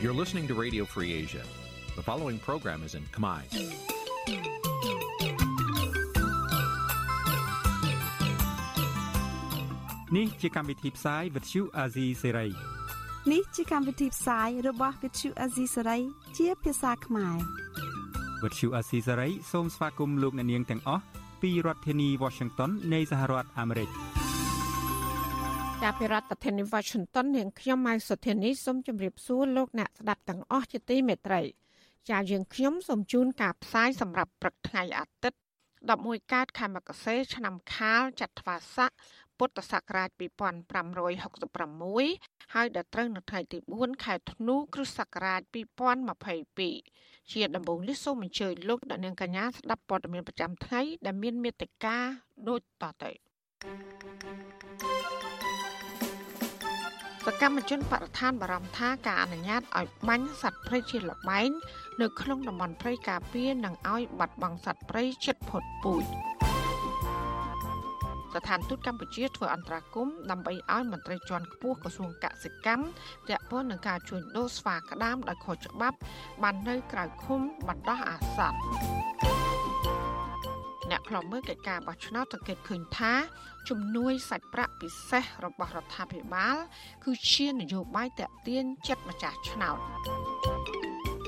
You're listening to Radio Free Asia. The following program is in Khmer. Nǐ chi càm bi tiệp xáy vệt chiu a zì sê ray នេះជាកម្មវិធីផ្សាយរបស់ Vithu Azisari ជាភាសាខ្មែរ វត្តឈូអាស៊ីសេរីសូមស្វាគមន៍លោកអ្នកនាងទាំងអស់ពីរដ្ឋធានី Washington នៃសហរដ្ឋអាមេរិកចាប់ពីរដ្ឋធានី Washington នាងខ្ញុំម៉ៅសុធានីសូមជម្រាបសួរលោកអ្នកស្ដាប់ទាំងអស់ជាទីមេត្រីចាយើងខ្ញុំសូមជូនការផ្សាយសម្រាប់ព្រឹកថ្ងៃអាទិត្យ11កើតខែមករាឆ្នាំខាលចត្វាស័កពុទ្ធសករាជ2566ហើយដល់ត្រូវនៅថ្ងៃទី4ខែធ្នូគ្រិស្តសករាជ2022 ជាដំបូងនេះសូមអញ្ជើញលោកអ្នកនាងកញ្ញាស្ដាប់ព័ត៌មានប្រចាំថ្ងៃដែលមានមេត្តាដូចតទៅសកម្មជនបរិស្ថានបារម្ភថាការអនុញ្ញាតឲ្យបាញ់សត្វព្រៃជាលបែងនៅក្នុងតំបន់ព្រៃការពារនឹងឲ្យបាត់បង់សត្វព្រៃជិតផុតពូជ ស្ថានទូតកម្ពុជាធ្វើអន្តរាគមន៍ដើម្បីឲ្យមន្ត្រីជាន់ខ្ពស់ក្រសួងកសិកម្មទាក់ទងនឹងការជួញដូរស្វាក្តាមដោយខុសច្បាប់ បាននៅក្រៅឃុំបណ្ដោះអាសន្នអ្នកខ្លំមើលកិច្ចការបោះឆ្នោតសង្កេតឃើញថាជំនួយសាច់ប្រាក់ពិសេសរបស់រដ្ឋាភិបាល គឺជានយោបាយតាក់ទាញចិត្តម្ចាស់ឆ្នោត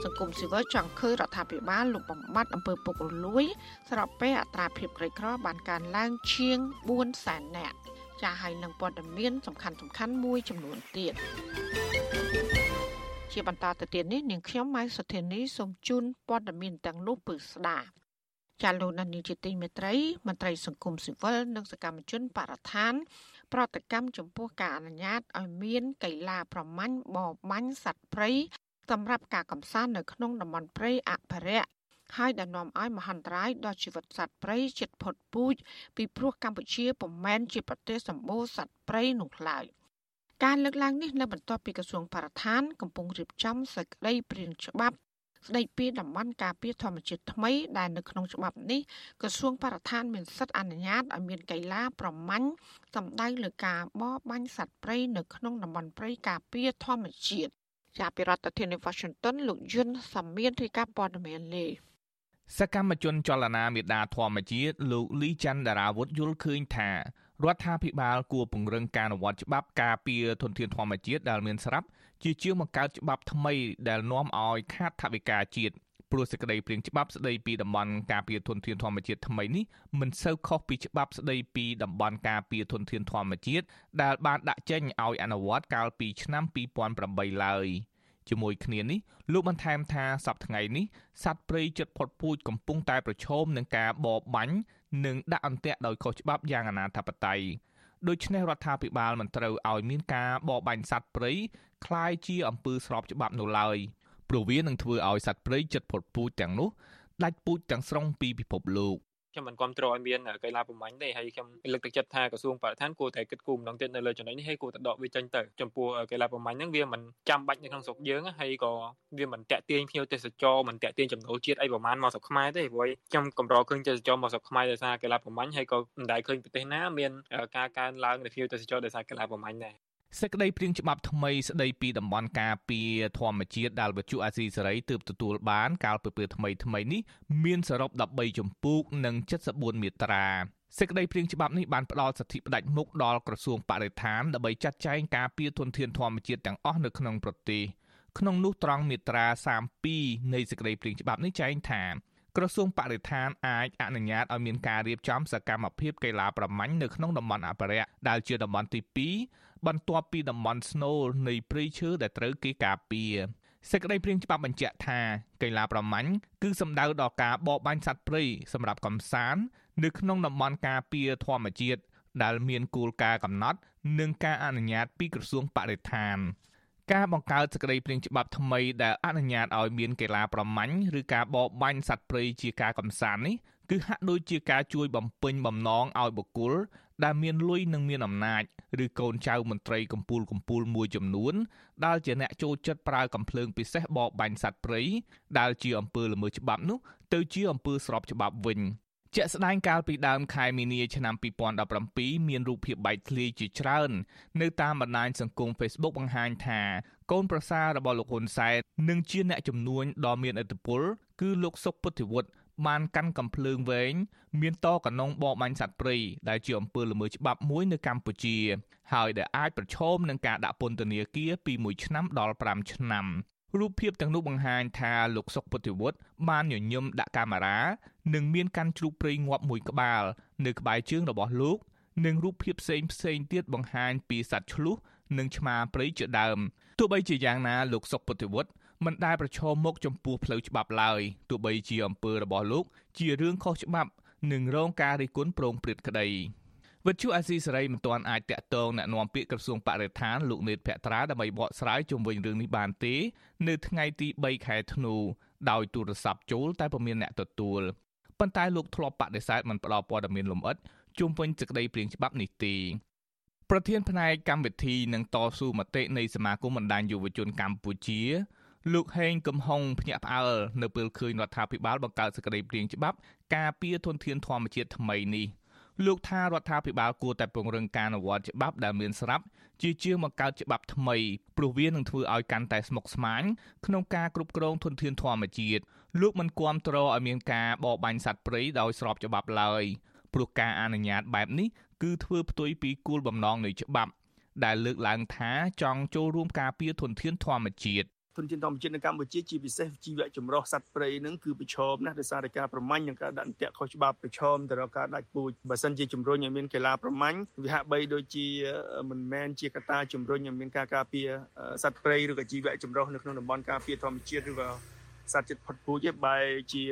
សង្គមស៊ីវិលចង់ឃើញរដ្ឋាភិបាលលុបបំបាត់អំពើពុករលួយ ស្របពេលអត្រាភាពក្រីក្របានកើនឡើងជាង4សែននាក់ចាស់ហើយនឹងព័ត៌មានសំខាន់សំខាន់មួយចំនួនទៀតជាបន្តទៅទៀតនេះនាងខ្ញុំម៉ៃសុធានីសូមជូនព័ត៌មានទាំងនោះពឺស្ដាប់ចាលោកនានីជាទីមេត្រីមន្ត្រីសង្គមស៊ីវិលនិងសកម្មជនបរិស្ថាន ប្រតិកម្មចំពោះការអនុញ្ញាតឲ្យមានកីឡាប្រមាញ់បរបាញ់សត្វព្រៃ សម្រាប់ការកំសាន្តនៅក្នុងតំបន់ព្រៃអភិរក្សហើយដែលនាំឲ្យមហន្តរាយដល់ជីវិតសត្វព្រៃជិតផុតពូជពីព្រោះកម្ពុជាពុំមែនជាប្រទេសសម្បូរសត្វព្រៃនោះឡើយការលើកឡើងនេះនៅបន្ទាប់ពីក្រសួងបរិស្ថានកំពុងរៀបចំសេចក្តីព្រាងច្បាប់ស្តីពីតំបន់ការពារធម្មជាតិថ្មីដែលនៅក្នុងច្បាប់នេះក្រសួងបរិស្ថានមានសិទ្ធិអនុញ្ញាតឲ្យមានកីឡាប្រមាញ់សម្ដៅលើការបរបាញ់សត្វព្រៃនៅក្នុងតំបន់ព្រៃការពារធម្មជាតិ ចាប់ពីរដ្ឋធានី Washington លោកយុនសាមៀនរាយការណ៍ព័ត៌មាននេះសកម្មជនចលនាមេដាធម្មជាតិលោកលីច័ន្ទដារាវុធយល់ឃើញថារដ្ឋាភិបាលគួរពង្រឹងការអនុវត្តច្បាប់ការពារធនធានធម្មជាតិដែលមានស្រាប់ជាជាងបង្កើតច្បាប់ថ្មីដែលនាំឲ្យខាតថវិកាជាតិ ព្រោះសេចក្តីព្រាងច្បាប់ស្តីពីតំបន់ការពារធនធានធម្មជាតិថ្មីនេះមិនសូវខុសពីច្បាប់ស្តីពីតំបន់ការពារធនធានធម្មជាតិដែលបានដាក់ចេញឲ្យអនុវត្តកាលពីឆ្នាំ2008ឡើយជាមួយគ្នានេះលោកបន្ថែមថាសប្តាហ៍ថ្ងៃនេះសត្វព្រៃជិតផុតពូជកំពុងតែប្រឈមនឹងការបរបាញ់និងដាក់អន្ទាក់ដោយខុសច្បាប់យ៉ាងអនាធបត័យដូច្នេះរដ្ឋាភិបាលមិនត្រូវឲ្យមានការបរបាញ់សត្វព្រៃคล้ายជាអំពើស្របច្បាប់នោះឡើយ ព្រោះវានឹងធ្វើឲ្យសត្វព្រៃជិតផុតពូជទាំងនោះដាច់ពូជទាំងស្រុងពីពិភពលោកខ្ញុំមិនគ្រប់គ្រងឲ្យមានកីឡាប្រមាញ់ទេហើយខ្ញុំលើកទឹកចិត្តថាក្រសួងបរិស្ថានគួរតែគិតគូរម្ដងទៀតនៅលើចំណុចនេះហើយគួរតែដកវាចេញទៅចំពោះកីឡាប្រមាញ់ហ្នឹងវាមិនចាំបាច់នៅក្នុងស្រុកយើងហើយក៏វាមិនតាក់ទាញភ្ញៀវទេសចរមិនតាក់ទាញចំណូលជាតិអីប្រហែលមកស្រុកខ្មែរទេព្រោះខ្ញុំកម្រឃើញទេសចរមកស្រុកខ្មែរដោយសារកីឡាប្រមាញ់ហើយក៏មិនដែលឃើញប្រទេសណាមានការកើនឡើងនៃភ្ញៀវទេសចរដោយសារកីឡាប្រមាញ់ដែរ សេចក្តីព្រាងច្បាប់ថ្មីស្តីពីតំបន់ការពារធម្មជាតិដែលវិទ្យុអាស៊ីសេរីទើបទទួលបានកាលពីពេលថ្មីថ្មីនេះមានសរុប13ជំពូកនិង74មាត្រាសេចក្តីព្រាងច្បាប់នេះបានផ្ដល់សិទ្ធិផ្ដាច់មុខដល់ក្រសួងបរិស្ថានដើម្បីចាត់ចែងការពារធនធានធម្មជាតិទាំងអស់នៅក្នុងប្រទេសក្នុងនោះត្រង់មាត្រា32នៃសេចក្តីព្រាងច្បាប់នេះចែងថាក្រសួងបរិស្ថានអាចអនុញ្ញាតឲ្យមានការរៀបចំសកម្មភាពកីឡាប្រមាញ់នៅក្នុងតំបន់អភិរក្សដែលជាតំបន់ទី2 បន្ទាប់ពីតំបន់ស្នូលនៃព្រៃឈើដែលត្រូវគេការពារសេចក្តីព្រាងច្បាប់បញ្ជាក់ថាកីឡាប្រមាញ់គឺសំដៅដល់ការបរបាញ់សត្វព្រៃសម្រាប់កំសាន្តនៅក្នុងតំបន់ការពារធម្មជាតិដែលមានគោលការណ៍កំណត់ និងការអនុញ្ញាតពីក្រសួងបរិស្ថានការបង្កើតសេចក្តីព្រាងច្បាប់ថ្មីដែលអនុញ្ញាតឲ្យមានកីឡាប្រមាញ់ឬការបរបាញ់សត្វព្រៃជាការកំសាន្តនេះគឺហាក់ដូចជាការជួយបំពេញបំណងឲ្យបុគ្គល ដែលមានលុយនិងមានអំណាចឬកូនចៅមន្ត្រីកម្ពូលកម្ពូលមួយចំនួនដែលជាអ្នកចូលចិត្តប្រើកំភ្លើងពិសេសបរបាញ់សត្វព្រៃដែលជាអំពើល្មើសច្បាប់នោះទៅជាអំពើស្របច្បាប់វិញជាក់ស្ដែងកាលពីដើមខែមីនាឆ្នាំ2017មានរូបភាពបែកធ្លាយជាច្រើន នៅតាមបណ្ដាញសង្គម Facebook បង្ហាញថាកូនប្រសាររបស់លោកហ៊ុនសែននិងជាអ្នកជំនួញដ៏មានឥទ្ធិពលគឺលោកសុកពុទ្ធិវុឌ្ឍ បានកាន់កំភ្លើងវែងមានតកណុងបបបាញ់សត្វព្រៃដែលជាអំពើល្មើសច្បាប់មួយនៅកម្ពុជា ហើយដែលអាចប្រឈមនឹងការដាក់ពន្ធនាគារពី1ឆ្នាំដល់5ឆ្នាំរូបភាពទាំងនោះបង្ហាញថាលោកសុកពុទ្ធិវុឌ្ឍបានញញឹមដាក់កាមេរ៉ានិងមានកាន់ជ្រូកព្រៃងាប់មួយក្បាល នៅក្បែរជើងរបស់លោក និងរូបភាពផ្សេងផ្សេងទៀតបង្ហាញពីសត្វឆ្លុះនិងឆ្មាព្រៃជាដើមទោះបីជាយ៉ាងណាលោកសុកពុទ្ធិវុឌ្ឍ មិនដែលប្រឈមមុខចំពោះផ្លូវច្បាប់ឡើយទោះបីជាអំពើរបស់លោកជារឿងខុសច្បាប់និងរងការរិះគន់ប្រងព្រឹត្តក្តីវិទ្យុអាស៊ីសេរីមិនទាន់អាចតាក់ទងแนะនាំពាក្យក្រសួងបរិស្ថានលោកនេតភក្ត្រាដើម្បីបកស្រាយជុំវិញរឿងនេះបានទេ នៅថ្ងៃទី3ខែធ្នូដោយទូរស័ព្ទចូលតែពុំមានអ្នកទទួលប៉ុន្តែលោកធ្លាប់បដិសេធមិនផ្ដល់ព័ត៌មានលម្អិតជុំវិញសេចក្តីព្រាងច្បាប់នេះទេប្រធានផ្នែកកម្មវិធីនិងតស៊ូមតិនៃសមាគមបណ្ដាញយុវជនកម្ពុជា លោកហេងកំហុងភ្ញាក់ផ្អើលនៅពេលឃើញរដ្ឋាភិបាលបង្កើតសេចក្តីព្រាងច្បាប់ការពារធនធានធម្មជាតិថ្មីនេះលោកថារដ្ឋាភិបាលគួរតែពង្រឹងការអនុវត្តច្បាប់ដែលមានស្រាប់ជាជាងបង្កើតច្បាប់ថ្មីព្រោះវានឹងធ្វើឲ្យកាន់តែស្មុគស្មាញក្នុងការគ្រប់គ្រងធនធានធម្មជាតិលោកមិនគាំទ្រឲ្យមានការបរបាញ់សត្វព្រៃដោយស្របច្បាប់ឡើយព្រោះការអនុញ្ញាតបែបនេះគឺធ្វើផ្ទុយពីគោលបំណងនៃច្បាប់ ដែលលើកឡើងថាចង់ចូលរួមការពារធនធានធម្មជាតិ ធនធានធម្មជាតិនៅកម្ពុជាជាពិសេសជីវៈចម្រុះសត្វព្រៃហ្នឹងគឺប្រឈមណាស់ដោយសារតែការប្រមាញ់និងការដាក់អន្ទាក់ខុសច្បាប់ប្រឈមទៅរកការដាច់ពូជបើសិនជាជំរុញឲ្យមានកីឡាប្រមាញ់វាហាក់បីដូចជាមិនមែនជាកត្តាជំរុញឲ្យមានការការពារសត្វព្រៃឬក៏ជីវៈចម្រុះនៅក្នុងតំបន់ការពារធម្មជាតិឬក៏សត្វចិត្តផុតពូជឯបែជា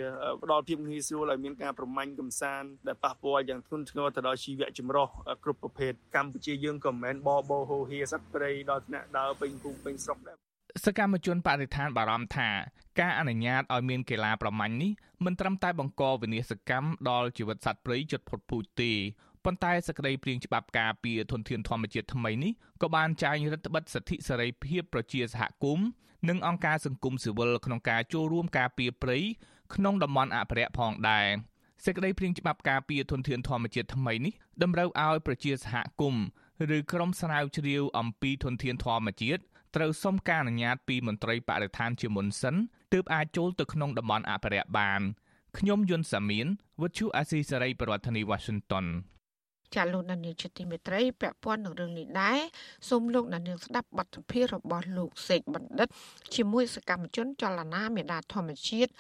ផ្ដល់ភាពងាយស្រួលឲ្យមានការប្រមាញ់កំសាន្តដែលប៉ះពាល់យ៉ាងធ្ងន់ធ្ងរទៅដល់ជីវៈចម្រុះគ្រប់ប្រភេទកម្ពុជាយើងក៏មិនមែនបបោហូហៀសត្វព្រៃដល់ថ្នាក់ដើរពេញភូមិពេញស្រុកដែរ សកម្មជនបរិស្ថានបារម្ភថាការអនុញ្ញាតឲ្យមានកីឡាប្រមាញ់នេះមិនត្រឹមតែបង្កវិនាសកម្មដល់ជីវិតសត្វព្រៃជិតផុតពូជទេប៉ុន្តែសក្តីព្រៀងច្បាប់ការពារធនធានធម្មជាតិថ្មីនេះក៏បានចែងរដ្ឋបិទសិទ្ធិសេរីភាពប្រជាសហគមន៍និងអង្គការសង្គមស៊ីវិលក្នុងការចូលរួមការពារព្រៃក្នុងតំបន់អភិរក្សផងដែរសេចក្តីព្រៀងច្បាប់ការពារធនធានធម្មជាតិថ្មីនេះតម្រូវឲ្យប្រជាសហគមន៍ឬក្រុមស្រាវជ្រាវអំពីធនធានធម្មជាតិ ត្រូវសុំការអនុញ្ញាតពីមន្ត្រីបរិស្ថានជាមុនសិនទើបអាចចូលទៅក្នុងតំបន់អភិរក្សបានខ្ញុំយុនសាមៀនវិទ្យុអាស៊ីសេរីប្រធានាធិបតី Washington ចាលោកនានីជាទីមេត្រីពាក់ព័ន្ធនឹងរឿងនេះដែរសូមលោកនានីស្ដាប់បទសម្ភាសន៍របស់លោកសេកបណ្ឌិត ជាមួយសកម្មជនចលនាមេដាធម្មជាតិ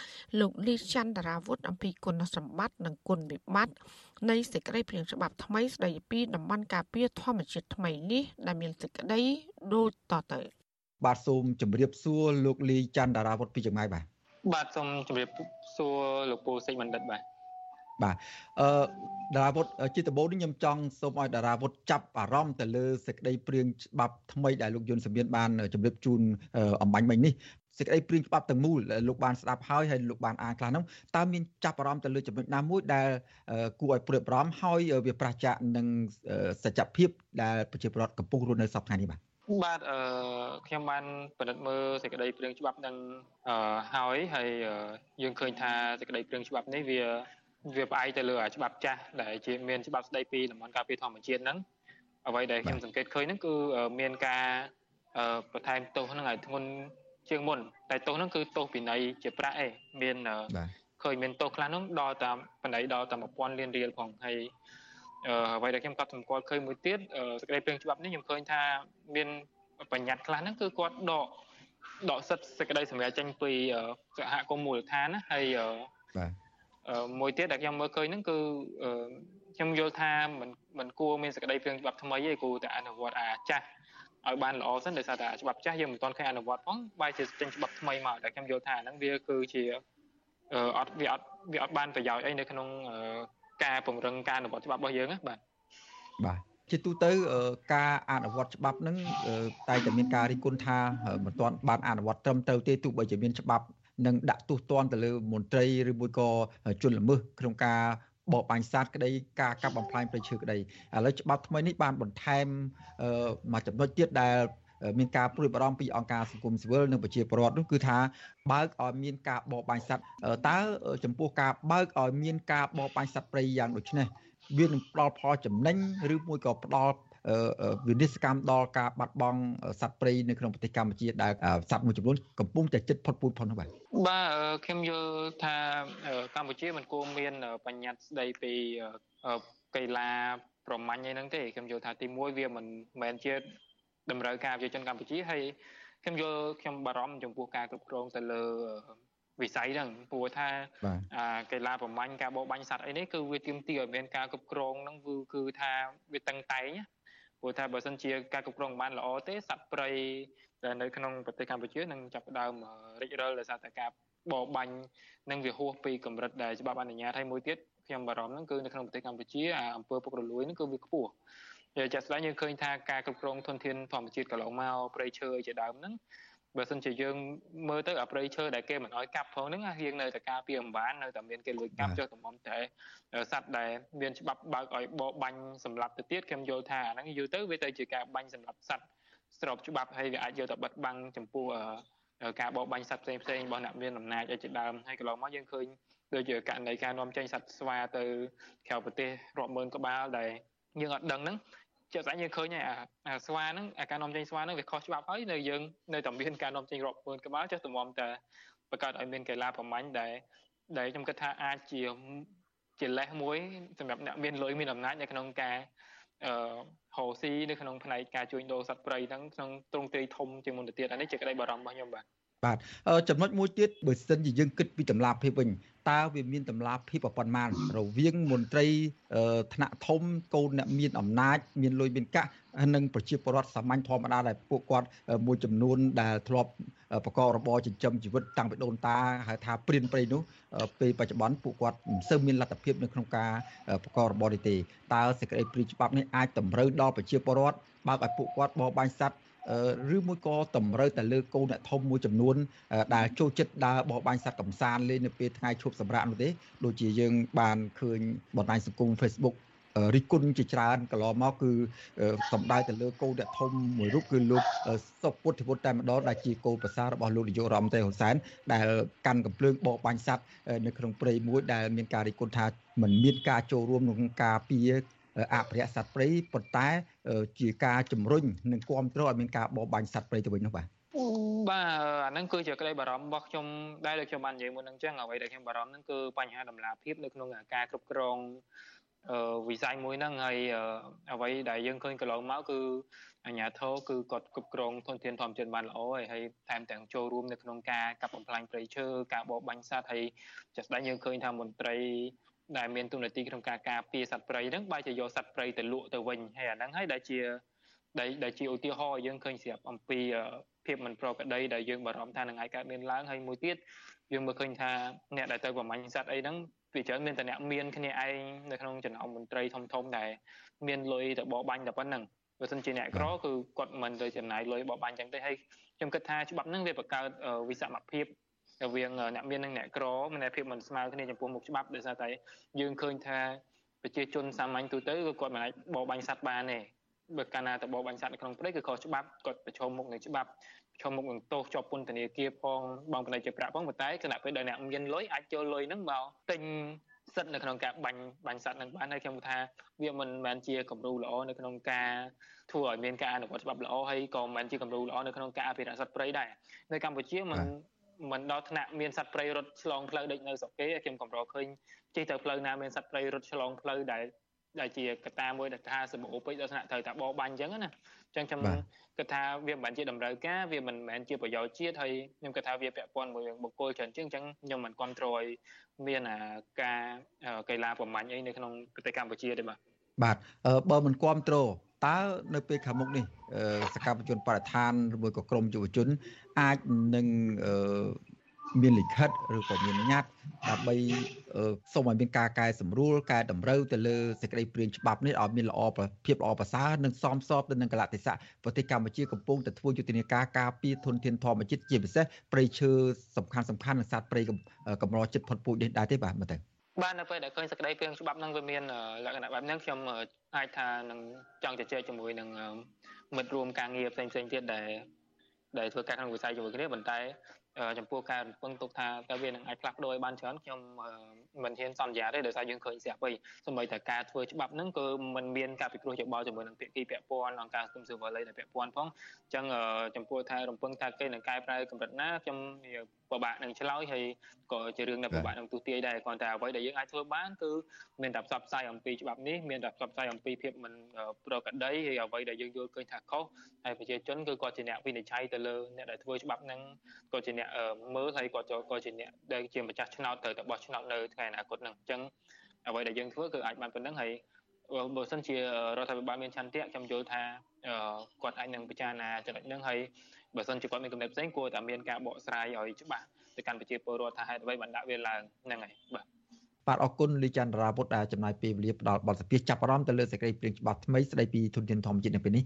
លោកលីចន្ទរាវុធអំពីគុណសម្បត្តិនិងគុណវិបត្តិនៃសេចក្តីព្រាងច្បាប់ថ្មីស្តីពីតំបន់ការពារធម្មជាតិថ្មីនេះដែលមានសេចក្តីដូចតទៅ បាទសូមជម្រាបសួរលោកលីចន្ទរាវុធពីចម្ងាយបាទបាទសូមជម្រាបសួរលោកពូសេកបណ្ឌិតបាទបាទអឺតារាវុធជាដំបូងនេះខ្ញុំចង់សូមឲ្យតារាវុធចាប់អារម្មណ៍ទៅលើសេចក្តីព្រៀងច្បាប់ថ្មីដែលលោកយុនសមៀនបានជម្រាបជូនអំបញ្ញមិញនេះសេចក្តីព្រៀងច្បាប់ទាំងមូលលោកបានស្ដាប់ហើយហើយលោកបានអានខ្លះនោះតើមានចាប់អារម្មណ៍ទៅលើចំណុចណាមួយដែលគួរឲ្យព្រួយបារម្ភហើយវាប្រឆាចនឹងសច្ចភាពដែលប្រជាពលរដ្ឋកំពុងរស់នៅសពថ្ងៃនេះបាទ បាទអឺខ្ញុំបានពិនិត្យមើលសេចក្តីព្រៀងច្បាប់នឹងអឺហើយហើយយើងឃើញថាសេចក្តីព្រៀងច្បាប់នេះវាវាផ្អែកទៅលើច្បាប់ចាស់ដែលជាមានច្បាប់ស្តីពីតំបន់ការពារធម្មជាតិហ្នឹងអ្វីដែលខ្ញុំសង្កេតឃើញហ្នឹងគឺមានការបន្ថែមទោសហ្នឹងឲ្យធ្ងន់ជាងមុន តែទោសហ្នឹងគឺទោសពិន័យជាប្រាក់ឯងមានឃើញមានទោសខ្លះហ្នឹងដល់តាមបណ្ដៃដល់តាម1000លានរៀលផងហើយ អ្វីដែលខ្ញុំកត់សម្គាល់ឃើញមួយទៀតសេចក្តីព្រាងច្បាប់នេះខ្ញុំឃើញថាមានបញ្ញត្តិខ្លះហ្នឹងគឺគាត់ដកដកសិទ្ធិសេចក្តីសម្រេចចេញពីសហគមន៍មូលដ្ឋានណាហើយបាទមួយទៀតដែលខ្ញុំមើលឃើញហ្នឹងគឺខ្ញុំយល់ថាមិនមិនគួរមានសេចក្តីព្រាងច្បាប់ថ្មីទេគួរតែអនុវត្តអាចាស់ឲ្យបានល្អសិនដោយសារតែច្បាប់ចាស់យើងមិនទាន់ឃើញអនុវត្តផងបែរជាចេញច្បាប់ថ្មីមកដែលខ្ញុំយល់ថាហ្នឹងវាគឺជាអត់វាអត់វាអត់បានប្រយោជន៍អីនៅក្នុង ការពង្រឹងការអនុវត្តច្បាប់របស់យើងណាបាទបាទជាទូទៅការអនុវត្តច្បាប់នឹងតែតែមានការរិះគន់ថាមិនទាន់បានអនុវត្តត្រឹមត្រូវទេទោះបីជាមានច្បាប់និងដាក់ទោសទណ្ឌទៅលើមន្ត្រីឬមួយក៏ជនល្មើសក្នុងការបបបាញ់សត្វក្តីការកាប់បំផ្លាញព្រៃឈើក្តីឥឡូវច្បាប់ថ្មីនេះបានបន្ថែមមួយចំណុចទៀតដែល មានការព្រួយបារម្ភពីអង្គការសង្គមស៊ីវិលនិងប្រជាពលរដ្ឋនោះគឺថាបើកឲ្យមានការបរបាញ់សត្វតើចំពោះការបើកឲ្យមានការបរបាញ់សត្វព្រៃយ៉ាងដូចនេះវានឹងផ្ដល់ផលចំណេញឬមួយក៏ផ្ដល់វិនិស្សកម្មដល់ការបាត់បង់សត្វព្រៃនៅក្នុងប្រទេសកម្ពុជាដែលសត្វមួយចំនួនកំពុងតែជិតផុតពូជផុតនោះបាទបាទខ្ញុំយល់ថាកម្ពុជាមិនគួរមានបញ្ញត្តិស្ដីពីកីឡាប្រមាញ់អីហ្នឹងទេខ្ញុំយល់ថាទីមួយវាមិនមែនជា តម្រូវការប្រជាជនកម្ពុជាហើយខ្ញុំយល់ខ្ញុំបារម្ភចំពោះការគ្រប់គ្រងទៅលើវិស័យហ្នឹងព្រោះថាកីឡាប្រមាញ់ការបោបាញ់សត្វអីនេះគឺវាទាមទារឲ្យមានការគ្រប់គ្រងហ្នឹងគឺថាវាតឹងតែងព្រោះថាបើសិនជាការគ្រប់គ្រងបានល្អទេសត្វព្រៃដែលនៅក្នុងប្រទេសកម្ពុជានឹងចាប់ផ្ដើមរិចរិលដោយសារតែការបរបាញ់នឹងវាហួសពីកម្រិតដែលច្បាប់អនុញ្ញាតហើយមួយទៀតខ្ញុំបារម្ភហ្នឹងគឺនៅក្នុងប្រទេសកម្ពុជាអំពើពុករលួយហ្នឹងគឺវាខ្ពស់ ជាក់ស្ដែងយើងឃើញថាការគ្រប់គ្រងធនធានធម្មជាតិកន្លងមកព្រៃឈើជាដើមហ្នឹងបើសិនជាយើងមើលទៅអាព្រៃឈើដែលគេមិនអោយកាប់ផងហ្នឹងយើងនៅតែការពារអំបាននៅតែមានគេលួចកាប់ចុះតំំតែសត្វដែលមានច្បាប់បើកឲ្យបបាញ់សម្លាប់ទៅទៀតខ្ញុំយល់ថាអាហ្នឹងយូរទៅវាទៅជាការបាញ់សម្លាប់សត្វស្របច្បាប់ហើយវាអាចយកទៅបិទបាំងចំពោះការបោបាញ់សត្វផ្សេងផ្សេងរបស់អ្នកមានអំណាចឲ្យជាដើមហើយកន្លងមកយើងឃើញដូចជាករណីការនាំចេញសត្វស្វាទៅក្រៅប្រទេសរាប់ម៉ឺនក្បាលដែល យើងអត់ដឹងហ្នឹងជាក់ស្ដែងយើងឃើញហើយអាស្វាហ្នឹងអាការនាំចេញស្វាហ្នឹងវាខុសច្បាប់ហើយនៅយើងនៅតែមានការនាំចេញរាប់ម៉ឺនក្បាលចុះតម្រាំតែបង្កើតឲ្យមានកីឡាប្រមាញ់ដែលដែលខ្ញុំគិតថាអាចជាជាលេសមួយសម្រាប់អ្នកមានលុយមានអំណាចនៅក្នុងការអឺហូស៊ីនៅក្នុងផ្នែកការជួញដូរសត្វព្រៃហ្នឹងក្នុងទ្រង់ទ្រាយធំជាងមុនទៅទៀតអានេះជាក្តីបារម្ភរបស់ខ្ញុំបាទ បាទចំណុចមួយទៀតបើសិនជាយើងគិតពីតម្លាភាពវិញតើវាមានតម្លាភាពប៉ុន្មាន រវាងមន្ត្រីថ្នាក់ធំកូនអ្នកមានអំណាច មានលុយមានកាក់និងប្រជាពលរដ្ឋសាមញ្ញធម្មតាដែលពួកគាត់មួយចំនួនដែលធ្លាប់បកករបរចិញ្ចឹមជីវិតតាំងពីដូនតាហៅថាព្រានព្រៃនោះពេលបច្ចុប្បន្នពួកគាត់មិនសូវមានលទ្ធភាពនៅក្នុងការបកករបរនេះទេតើសេចក្តីព្រាច្បាប់នេះអាចតម្រូវដល់ប្រជាពលរដ្ឋបើឲ្យពួកគាត់បរបាញ់សត្វ ឬមួយក៏តម្រូវតែលើកូនអ្នកធំមួយចំនួនដែលចូលចិត្តដើរបរបាញ់សត្វកំសាន្តលេងនៅពេលថ្ងៃឈប់សម្រាកនោះទេដូចជាយើងបានឃើញបណ្ដាញសង្គម Facebook រិះគន់ជាច្រើនកន្លងមកគឺសំដៅទៅលើកូនអ្នកធំមួយរូបគឺលោកសុពុទ្ធិពុទ្ធតែម្ដងដែលជាកូនប្រសាររបស់លោកនាយករដ្ឋមន្ត្រីហ៊ុនសែនដែលកាន់កំភ្លើងបោបាញ់សត្វនៅក្នុងព្រៃមួយដែលមានការរិះគន់ថាមិនមានការចូលរួមក្នុងការពារ អភិរក្សសត្វព្រៃប៉ុន្តែ ជាការជំរុញនិងគ្រប់គ្រងឲ្យមានការបរបាញ់សត្វព្រៃទៅវិញនោះបាទបាទអាហ្នឹងគឺជាក្តីបារម្ភរបស់ខ្ញុំដែលដូចខ្ញុំបាននិយាយមុនហ្នឹងចឹងអ្វីដែលខ្ញុំបារម្ភហ្នឹងគឺបញ្ហាតម្លាភាពនៅក្នុងការគ្រប់គ្រងវិស័យមួយហ្នឹងហើយអ្វីដែលយើងឃើញកន្លងមកគឺអាញាធរគឺគាត់គ្រប់គ្រងធនធានធម្មជាតិបានល្អហើយហើយថែមទាំងចូលរួមនៅក្នុងការកាប់បំផ្លាញព្រៃឈើការបរបាញ់សត្វហើយចាស់ស្ដែងយើងឃើញថាមន្ត្រី ដែលមានទូនាទីក្នុងការការពារសត្វព្រៃហ្នឹងបែរជាយកសត្វព្រៃទៅលក់ទៅវិញហើយអាហ្នឹងហើយដែលជាដែលដែលជាឧទាហរណ៍យើងឃើញស្រាប់អំពីភាពមិនប្រក្រតីដែលយើងបារម្ភថានឹងអាចកើតមានឡើងហើយមួយទៀតយើងមើលឃើញថាអ្នកដែលទៅប្រមាញ់សត្វអីហ្នឹងវាច្រើនមានតែអ្នកមានគ្នាឯងនៅក្នុងចំណោមមន្ត្រីធំធំដែលមានលុយទៅបបបាញ់តែប៉ុណ្្នឹងបើមិនជាអ្នកក្រគឺគាត់មិនទៅចំណាយលុយបបបាញ់ចឹងទេហើយខ្ញុំគិតថាច្បាប់ហ្នឹងវាបង្កើតវិសមភាព រវាងអ្នកមាននិងអ្នកក្រមានភាពមិនស្មើគ្នាចំពោះមុខច្បាប់ដោយសារតែយើងឃើញថាប្រជាជនសាមញ្ញទូទៅគឺគាត់មិនអាចបបបាញ់សត្វបានទេបើកាលណាតបបាញ់សត្វនៅក្នុងព្រៃគឺខុសច្បាប់គាត់ប្រឈមមុខនឹងច្បាប់ប្រឈមមុខនឹងទោសជាប់ពន្ធនាគារផងបងប្អូនជាប្រាក់ផងប៉ុន្តែគណៈពេលដែលអ្នកមានលុយអាចចូលលុយហ្នឹងមកទិញសិទ្ធនៅក្នុងការបាញ់បាញ់សត្វនឹងបានហើយខ្ញុំថាវាមិនមែនជាគំរូល្អនៅក្នុងការធ្វើឲ្យមានការអនុវត្តច្បាប់ល្អហើយក៏មិនមែនជាគំរូល្អនៅក្នុងការអភិរក្សសត្វព្រៃដែរនៅកម្ពុជាមិន មិនដល់ថ្នាក់មានសត្វព្រៃរត់ឆ្លងផ្លូវដូចនៅស្រុកគេខ្ញុំកម្រឃើញជិះទៅផ្លូវណាមានសត្វព្រៃរត់ឆ្លងផ្លូវដែលដែលជាកត្តាមួយដែលថាសម្បូរពេកដល់ថ្នាក់ត្រូវតែបបបាញ់អញ្ចឹងណាអញ្ចឹងខ្ញុំគិតថាវាមិនមែនជាតម្រូវការវាមិនមែនជាប្រយោជន៍ជាតិហើយខ្ញុំគិតថាវាពាក់ព័ន្ធមួយបុគ្គលច្រើនជាងអញ្ចឹងខ្ញុំមិនគ្រប់គ្រងឲ្យមានអាការកីឡាប្រមាញ់អីនៅក្នុងប្រទេសកម្ពុជាទេបាទបាទបើមិនគ្រប់គ្រង តើនៅពេលខាងមុខនេះសកម្មជនបរិស្ថានឬមួយក៏ក្រមយុវជន អាចនឹងមានលិខិតឬក៏មានញត្តិដើម្បីសូមឲ្យមានការកែសម្រួលកែតម្រូវទៅលើសេចក្តីព្រាងច្បាប់នេះឲ្យមានល្អភាពល្អប្រសើរនិងសមស្របទៅនឹងកលៈទេសៈប្រទេសកម្ពុជាកំពុងតែធ្វើយុទ្ធនាការការពារធនធានធម្មជាតិជាពិសេសព្រៃឈើសំខាន់សំខាន់និងសត្វព្រៃកម្រចិត្តផុតពូជនេះដែរទេបាទមើលទៅ បាទនៅពេលដែលឃើញសក្តីព្រៀងច្បាប់នឹងវាមានលក្ខណៈបែបហ្នឹងខ្ញុំអាចថានឹងចង់ជជែកជាមួយនឹងមិត្តរួមការងារផ្សេងផ្សេងទៀតដែលដែលធ្វើការក្នុងវិស័យជាមួយគ្នាប៉ុន្តែចំពោះការរំពឹងទុកថាតើវានឹងអាចផ្លាស់ប្ដូរឲ្យបានច្រើនខ្ញុំមិនហ៊ានសន្យាទេដោយសារយើងឃើញស្រាប់ហើយសូម្បីតែការធ្វើច្បាប់ហ្នឹងក៏มันមានការពិគ្រោះយោបល់ជាមួយនឹងភាគីពាក់ព័ន្ធអង្គការសង្គមស៊ីវិលដែលពាក់ព័ន្ធផងអញ្ចឹងចំពោះថារំពឹងថាគេនឹងកែប្រែកម្រិតណាខ្ញុំពិបាកនឹងឆ្លើយហើយក៏ជារឿងដែលពិបាកនឹងទូទាយដែរគ្រាន់តែអ្វីដែលយើងអាចធ្វើបានគឺមានតែផ្សព្វផ្សាយអំពីច្បាប់នេះមានតែផ្សព្វផ្សាយអំពីភាពមិនប្រក្រតីហើយអ្វីដែលយើងយល់ឃើញថាខុសហើយប្រជាជនគឺគាត់ជាអ្នកវិនិច្ឆ័យទៅលើអ្នកដែលធ្វើច្បាប់ហ្នឹងក៏ជាអ្នកមើលហើយគាត់ក៏ជាអ្នកដែលជាម្ចាស់ឆ្នោតត្រូវតែបោះឆ្នោតនៅថ្ងៃអនាគតហ្នឹងអញ្ចឹងអ្វីដែលយើងធ្វើគឺអាចបានប៉ុណ្្នឹងហើយបើសិនជារដ្ឋាភិបាលមានឆន្ទៈខ្ញុំយល់ថាគាត់អាចនឹងពិចារណាចំណុចហ្នឹងហើយបើសិនជាគាត់មានកំណត់ផ្សេងគួរតែមានការបកស្រាយឲ្យច្បាស់ទៅកាន់ប្រជាពលរដ្ឋថាហេតុអ្វីបានដាក់វាឡើងហ្នឹងហើយបាទបាទអរគុណលីចន្ទរាវុធដែលចំណាយពេលវេលាផ្ដល់បទសភាចាប់អារម្មណ៍ទៅលើសេចក្តីព្រាងច្បាប់ថ្មីស្តីពីទុនធានធម្មជាតិនៅពេលនេះ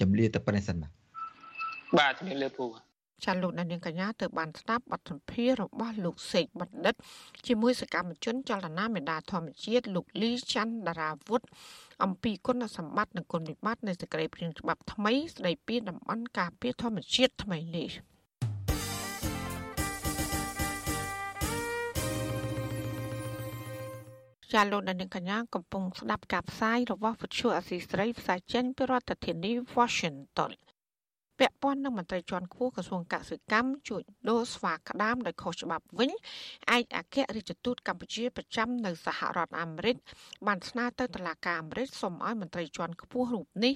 ជំរាបទៅប៉ុណ្ណេះសិនបាទបាទជំរាបលាពូ ចាលោកនាងកញ្ញាទៅបានស្ដាប់បទសម្ភាសរបស់លោកសេកបណ្ឌិត ជាមួយសកម្មជនចលនាមេដាធម្មជាតិលោកលីច័ន្ទដារាវុធអំពីគុណសម្បត្តិនិងគុណវិបត្តិនៃសេចក្តីព្រាងច្បាប់ថ្មីស្តីពីតំបន់ការពារធម្មជាតិថ្មីនេះជាលោកនាងកញ្ញាកំពុងស្ដាប់ការផ្សាយរបស់វិទ្យុអសីស្រីផ្សាយចេញពីរដ្ឋធានី Washington ពាក់ព័ន្ធនឹងមន្ត្រីជាន់ខ្ពស់ក្រសួងកសិកម្មជួយដូរស្វាក្តាមដោយខុសច្បាប់វិញឯកអគ្គរដ្ឋទូតកម្ពុជាប្រចាំនៅសហរដ្ឋអាមេរិកបានស្នើទៅតុលាការអាមេរិកសូមឲ្យមន្ត្រីជាន់ខ្ពស់រូបនេះ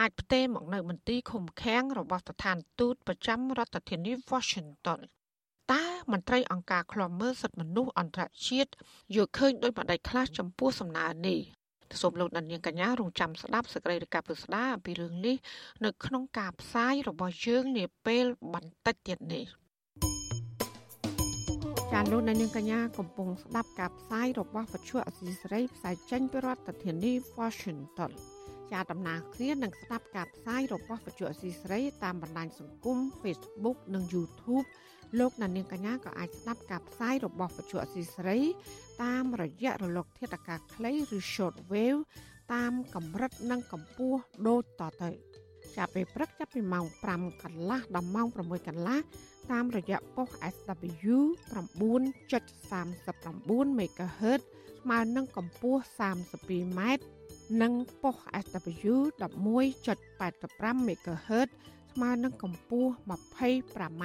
អាចផ្ទេរមកនៅមន្ទីរឃុំឃាំងរបស់ស្ថានទូតប្រចាំរដ្ឋធានី Washington តើមន្ត្រីអង្គការឃ្លាំមើលសិទ្ធិមនុស្សអន្តរជាតិយល់ឃើញដោយម្ដេចខ្លះចំពោះសំណើនេះ សូមលោកដានៀងកញ្ញារងចាំស្ដាប់សេចក្តីរាយការណ៍ពិស្ដាអំពីរឿងនេះនៅក្នុងការផ្សាយរបស់យើងនាពេលបន្តិចទៀតនេះចាលោកដានៀងកញ្ញាកំពុងស្ដាប់ការផ្សាយរបស់វិទ្យុអសីសេរីផ្សាយចេញពីរដ្ឋធានី Washington ជាដំណើរគ្នានឹងស្ដាប់ការផ្សាយរបស់វិទ្យុអសីសេរីតាមបណ្ដាញសង្គម Facebook និង YouTube លោកអ្នកនាងកញ្ញាក៏អាចស្ដាប់ការផ្សាយរបស់វិទ្យុអសីសេរី តាមរយៈរលក ធាតុអាកាសខ្លីឬ short wave តាមកម្រិតនិងកម្ពស់ដូចតទៅចាប់ពេលព្រឹកចាប់ពីម៉ោង5កន្លះដល់ម៉ោង6កន្លះតាមរយៈប៉ុស SW 9.39 MHz ស្មើនឹងកម្ពស់ 32m និងប៉ុស SW 11.85 MHz ស្មើនឹងកម្ពស់ 25m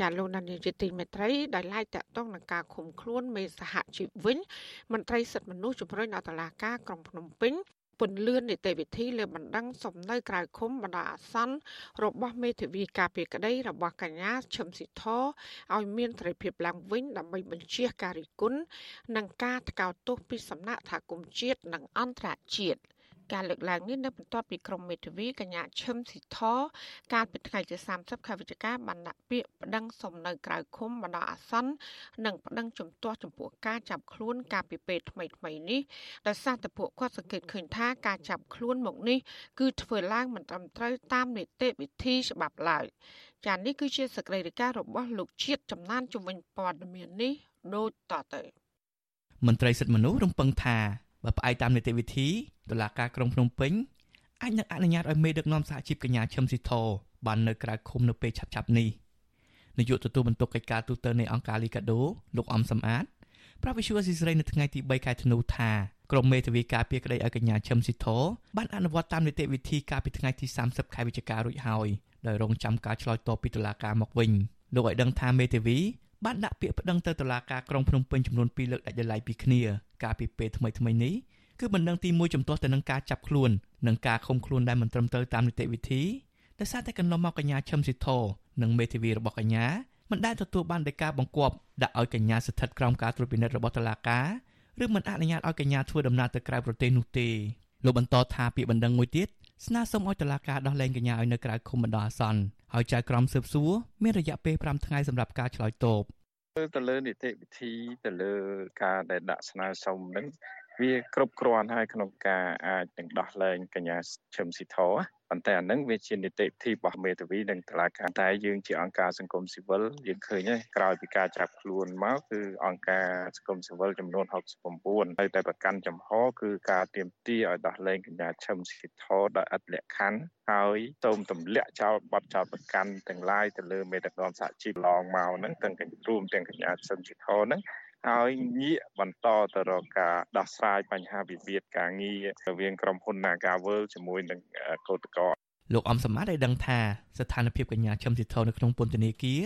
ចាលោកដានីយជាទីមេត្រីដែលឡាយតាក់ទងនឹងការឃុំខ្លួនមេសហជីពវិញមន្ត្រីសិទ្ធិមនុស្សជំរុញដល់តុលាការក្រុងភ្នំពេញពន្លឿននីតិវិធីលើបណ្ដឹងសំណើក្រៅឃុំបណ្ដោះអាសន្នរបស់មេធាវីការពារក្តីរបស់កញ្ញាឈឹមស៊ីធឲ្យមានសេរីភាពឡើងវិញដើម្បីបញ្ជាការរិះគន់និងការថ្កោលទោសពីសំណាក់ថាគុំជាតិនិងអន្តរជាតិ ការលើកឡើងនេះនៅបន្ទាប់ពីក្រុមមេធាវីកញ្ញាឈឹមស៊ីធកាលពីថ្ងៃទី30ខែវិច្ឆិកាបានដាក់ពាក្យប្តឹងសុំនៅក្រៅឃុំបណ្ដោះអាសន្ននិងប្តឹងជំទាស់ចំពោះការចាប់ខ្លួនកាលពីពេលថ្មីថ្មីនេះដោយសារតែពួកគាត់សង្កេតឃើញថាការចាប់ខ្លួនមកនេះគឺធ្វើឡើងមិនត្រឹមត្រូវតាមនីតិវិធីច្បាប់ឡើយចា៎នេះគឺជាសកម្មភាពរបស់លោកជាតិចំណានជំនាញព័ត៌មាននេះដូចតទៅមន្ត្រីសិទ្ធិមនុស្សរំពឹងថា បើផ្អែកតាមនីតិវិធីតុលាការក្រុងភ្នំពេញអាចនឹងអនុញ្ញាតឲ្យមេដឹកនាំសហជីពកញ្ញាឈឹមស៊ីធបាននៅក្រៅឃុំនៅពេលឆាប់ៗនេះនាយកទទួលបន្ទុកកិច្ចការទូតនៃអង្គការលីកាដូលោកអំសំអាតប្រាប់វិសុវស៊ីស្រីនៅថ្ងៃទី3ខែធ្នូថាក្រុមមេធាវីការពារក្តីឲ្យកញ្ញាឈឹមស៊ីធបានអនុវត្តតាមនីតិវិធីកាលពីថ្ងៃទី30ខែវិច្ឆិការួចហើយដោយរងចាំការឆ្លើយតបពីតុលាការមកវិញលោកឲ្យដឹងថាមេធាវីបានដាក់ពាក្យប្តឹងទៅតុលាការក្រុងភ្នំពេញចំនួន2លើកដាច់ដោយឡែកពីគ្នា កាលពីពេលថ្មីៗនេះគឺបណ្ដឹងទី1ចំទាស់ទៅនឹងការចាប់ខ្លួននិងការឃុំខ្លួនដែលមិនត្រឹមត្រូវតាមនីតិវិធីដោយសារតែកន្លងមកកញ្ញាឈឹមស៊ីធនិងមេធាវីរបស់កញ្ញាមិនដែលទទួលបានដីកាបង្គាប់ដាក់ឲ្យកញ្ញាស្ថិតក្រោមការត្រួតពិនិត្យរបស់តុលាការឬមិនអនុញ្ញាតឲ្យកញ្ញាធ្វើដំណើរទៅក្រៅប្រទេសនោះទេលោកបន្តថាពាក្យបណ្ដឹងមួយទៀតស្នើសុំឲ្យតុលាការដោះលែងកញ្ញាឲ្យនៅក្រៅឃុំបណ្ដោះអាសន្នហើយចៅក្រមស៊ើបសួរមានរយៈពេល5ថ្ងៃសម្រាប់ការឆ្លើយតប ទៅលើនីតិវិធីទៅលើការដែលដាក់ស្នើសុំនឹងវាគ្រប់គ្រាន់ហើយក្នុងការអាចនឹងដោះលែងកញ្ញាឈឹមស៊ីធ ប៉ុន្តែអានឹងវាជានីតិវិធីរបស់មេធាវីនិងតុលាការតែយើងជាអង្គការសង្គមស៊ីវិលយើងឃើញហើយក្រោយពីការចាប់ខ្លួនមកគឺអង្គការសង្គមស៊ីវិលចំនួន69ហើយតែប្រកាន់ចំហគឺការទៀមទាឲ្យដោះលែងកញ្ញាឈឹមស៊ីធដោយអត់លក្ខខណ្ឌហើយសូមទម្លាក់ចោលបទចោលប្រកាន់ទាំងឡាយទៅលើមេដឹកនាំសហជីពឡងមកហ្នឹងទាំងរួមទាំងកញ្ញាឈឹមស៊ីធហ្នឹង ហើយងាកបន្តទៅរកការដោះស្រាយបញ្ហាវិវាទការងាររវាងក្រុមហ៊ុន Nagavel ជាមួយនឹងកោតក្រលោកអំសមត្ថបានដឹងថាស្ថានភាពកញ្ញាឈឹមស៊ីធនៅក្នុងពន្ធនាគារ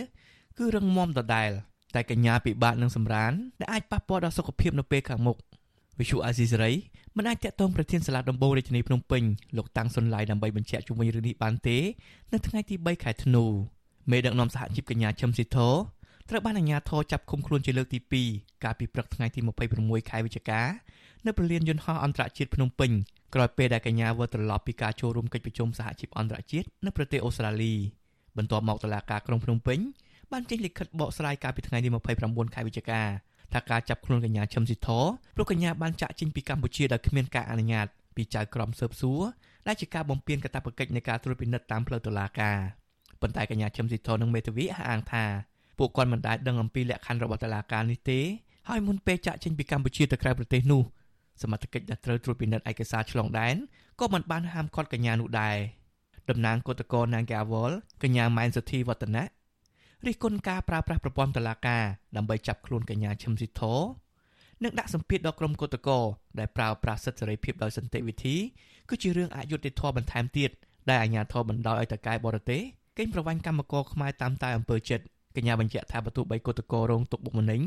គឺរឹងមាំដដែលតែកញ្ញាពិបាកនឹងសម្រានដែលអាចប៉ះពាល់ដល់សុខភាពនៅពេលខាងមុខវិសុអាស៊ីសេរីមិនអាចតាក់ទងប្រធានសាលាដំបងរាជធានីភ្នំពេញលោកតាំងសុនឡាយដើម្បីបញ្ជាក់ជុំវិញរឿងនេះបានទេ នៅថ្ងៃទី3ខែធ្នូមេដឹកនាំសហជីពកញ្ញាឈឹមស៊ីធ ត្រូវបានអាជ្ញាធរចាប់ឃុំខ្លួនជាលើកទី2កាលពីព្រឹកថ្ងៃទី26ខែវិច្ឆិកានៅព្រលានយន្តហោះអន្តរជាតិភ្នំពេញក្រោយពេលដែលកញ្ញាវិលត្រឡប់ពីការចូលរួមកិច្ចប្រជុំសហជីពអន្តរជាតិនៅប្រទេសអូស្ត្រាលីបន្ទាប់មកតុលាការក្រុងភ្នំពេញបានចេញលិខិតបកស្រាយកាលពីថ្ងៃទី29ខែវិច្ឆិកាថាការចាប់ខ្លួនកញ្ញាឈឹមស៊ីធព្រោះកញ្ញាបានចាក់ចេញពីកម្ពុជាដោយគ្មានការអនុញ្ញាតពីចៅក្រមស៊ើបសួរដែលជាការបំពានកាតព្វកិច្ចនៃការត្រួតពិនិត្យតាមផ្លូវតុលាការប៉ុន្តែកញ្ញាឈឹមស៊ីធនិងមេធាវីអះអាងថា ពួកគាត់មិនដែលដឹងអំពីលក្ខខណ្ឌរបស់តុលាការនេះទេហើយមុនពេលចាក់ចេញពីកម្ពុជាទៅក្រៅប្រទេសនោះសមត្ថកិច្ចដែលត្រូវត្រួតពិនិត្យឯកសារឆ្លងដែនក៏មិនបានហាមឃាត់កញ្ញានោះដែរតំណាងគឧតកោ Nangawal កញ្ញាម៉ែនសុធីវឌ្ឍនៈរិះគន់ការប្រើប្រាស់ប្រព័ន្ធតុលាការដើម្បីចាប់ខ្លួនកញ្ញាឈឹមស៊ីធនិងដាក់សម្ពាធដល់ក្រុមគឧតកោដែលប្រើប្រាស់សិទ្ធិសេរីភាពដោយសន្តិវិធីគឺជារឿងអយុត្តិធម៌បន្ថែមទៀតដែលអាជ្ញាធរបណ្ដោយឲ្យតកែបរទេសកេងប្រវ័ញ្ចកម្មករខ្មែរតាមតែអំពើចិត្ត កញ្ញាបញ្ជាក់ថាបើទោះបីគឧតកោរងទុកបុកម្នេញ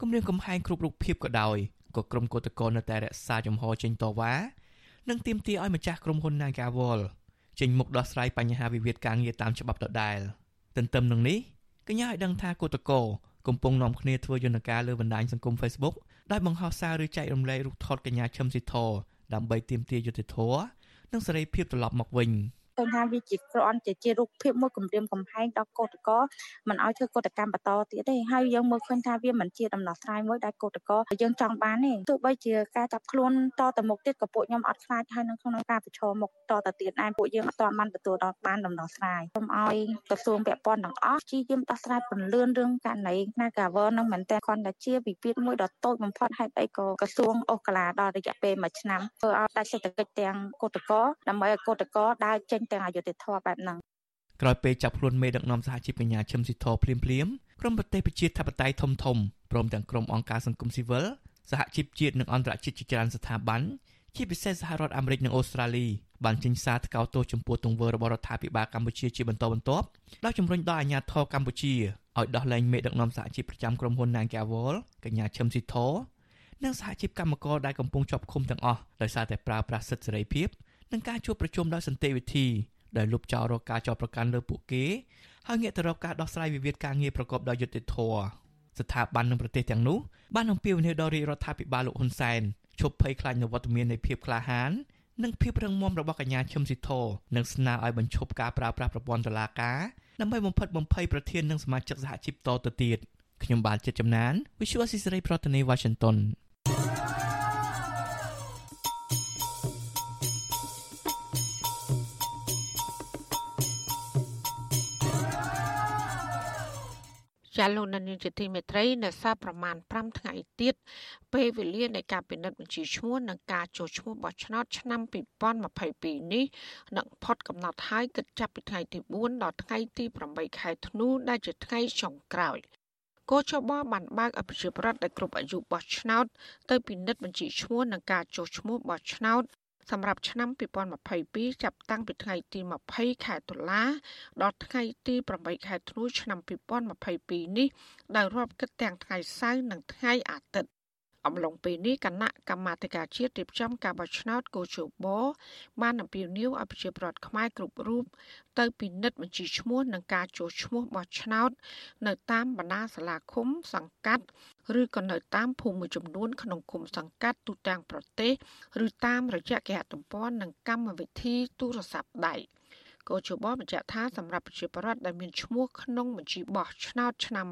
គម្រាមកំហែងគ្រប់រូបភាពក៏ដោយក៏ក្រុមគឧតកោនៅតែរក្សាជំហរចេញតវ៉ានិងទាមទារឲ្យម្ចាស់ក្រុមហ៊ុន Nagawal ចេញមុខដោះស្រាយបញ្ហាវិវាទការងារតាមច្បាប់ដដែលទន្ទឹមនឹងនេះកញ្ញាឲ្យដឹងថាគឧតកោកំពុងនាំគ្នាធ្វើយន្តការលើបណ្ដាញសង្គម Facebook ដោយបង្ហោះសារឬចែករំលែករូបថតកញ្ញាឈឹមស៊ីធដើម្បីទាមទារយុត្តិធម៌និងសេរីភាពត្រឡប់មកវិញ។ឃើ ញថាវាជាគ្រាន់តែជារូបភាពមួយគម្រាមកំហែងដល់កោតកលមិនឲ្យធ្វើកោតកម្មបន្តទៀតទេហើយយើងមើលឃើញថាវាមិនជាដំណោះស្រាយមួយដែលកោតកលយើងចង់បានទេទោះបីជាការចាប់ខ្លួនតទៅមុខទៀតក៏ពួកខ្ញុំអត់ខ្លាចហើយនៅក្នុងការប្រឈមមុខតទៅទៀតដែរពួកយើងអត់ទាន់បានទទួលដល់បានដំណោះស្រាយសូមឲ្យក្រសួងពាក់ព័ន្ធទាំងអស់ព្យាយាមដោះស្រាយពន្លឿនរឿងករណី Nagaver នឹងមិនតែគ្រាន់តែជាវិវាទមួយដ៏តូចបំផុតហេតុអីក៏ក្រសួងអូសកាឡាដល់រយៈពេល1ឆ្នាំធ្វើឲ្យដាច់សេដ្ឋកិច្ចទាំងកោតកលដើម្បីឲ្យកោតកលដើរចេញទាំងអយុធធម៌បែបហ្នឹងក្រោយពេលចាប់ខ្លួនមេដឹកនាំសហជីពកញ្ញាឈឹមស៊ីធភ្លាមភ្លាមក្រុមប្រទេសប្រជាធិបតេយ្យធំធំព្រមទាំងក្រុមអង្គការសង្គមស៊ីវិលសហជីពជាតិនិងអន្តរជាតិជាច្រើនស្ថាប័នជាពិសេសសហរដ្ឋអាមេរិកនិងអូស្ត្រាលីបានចេញសារថ្កោលទោសចំពោះទង្វើរបស់រដ្ឋាភិបាលកម្ពុជាជាបន្តបន្ទាប់ដោយជំរុញដល់អាជ្ញាធរកម្ពុជាឲ្យដោះលែងមេដឹកនាំសហជីពប្រចាំក្រុមហ៊ុន Nagawal កញ្ញាឈឹមស៊ីធនិងសហជីពកម្មករដែលកំពុងជាប់ឃុំទាំងអស់ដោយសារតែប្រើប្រាស់សិទ្ធិសេរីភាព និងការជួបប្រជុំដោយសន្តិវិធីដែលលុបចោលរកការចោទប្រកាន់លើពួកគេហើយងាកទៅរកការដោះស្រាយវិវាទការងារប្រកបដោយយុត្តិធម៌ស្ថាប័ននិងប្រទេសទាំងនោះបានអំពាវនាវដល់រាជរដ្ឋាភិបាលលោកហ៊ុនសែនឈប់ភ័យខ្លាចនូវវត្តមាននៃភាពក្លាហាននិងភាពរឹងមាំរបស់កញ្ញាឈឹមស៊ីធនិងស្នើឲ្យបញ្ឈប់ការប្រើប្រាស់ប្រព័ន្ធតុលាការដើម្បីបំផិតបំភ័យប្រធាននិងសមាជិកសហជីពតទៅទៀតខ្ញុំបាទចិត្តចំណាន Visual Assisray ប្រធានាទី Washington ចាលោកនានីជាទីមេត្រីនៅសល់ប្រមាណ5ថ្ងៃទៀតពេលវេលានៃការពិនិត្យបញ្ជីឈ្មោះនិងការចូលឈ្មោះបោះឆ្នោតឆ្នាំ2022នេះនឹងផុតកំណត់ហើយគិតចាប់ពីថ្ងៃទី4ដល់ថ្ងៃទី8ខែធ្នូដែលជាថ្ងៃចុងក្រោយកោជបបានបើកអភិជាប្រដ្ឋដែលគ្រប់អាយុបោះឆ្នោតទៅពិនិត្យបញ្ជីឈ្មោះនិងការចុះឈ្មោះបោះឆ្នោត សម្រាប់ឆ្នាំ2022ចាប់តាំងពីថ្ងៃទី20ខែតុលា ដល់ថ្ងៃទី8ខែធ្នូឆ្នាំ2022នេះដោយរាប់គិតទាំងថ្ងៃសៅរ៍និងថ្ងៃអាទិត្យ អំឡុងពេលនេះគណៈកម្មាធិការជាតិរៀបចំការបោះឆ្នោតកោជបបានអំពាវនាវឲ្យប្រជាពលរដ្ឋខ្មែរគ្រប់រូបទៅពិនិត្យបញ្ជីឈ្មោះនិងការចូលឈ្មោះបោះឆ្នោត នៅតាមបណ្ដាសាលាឃុំសង្កាត់ឬក៏នៅតាមភូមិមួយចំនួនក្នុងឃុំសង្កាត់ទូទាំងប្រទេស ឬតាមរយៈគេហទំព័រនិងកម្មវិធីទូរស័ព្ទដៃ។ គោជបបញ្ជាក់ថាសម្រាប់ប្រជាពលរដ្ឋដែលមានឈ្មោះក្នុងបញ្ជីបោះឆ្នោតឆ្នាំ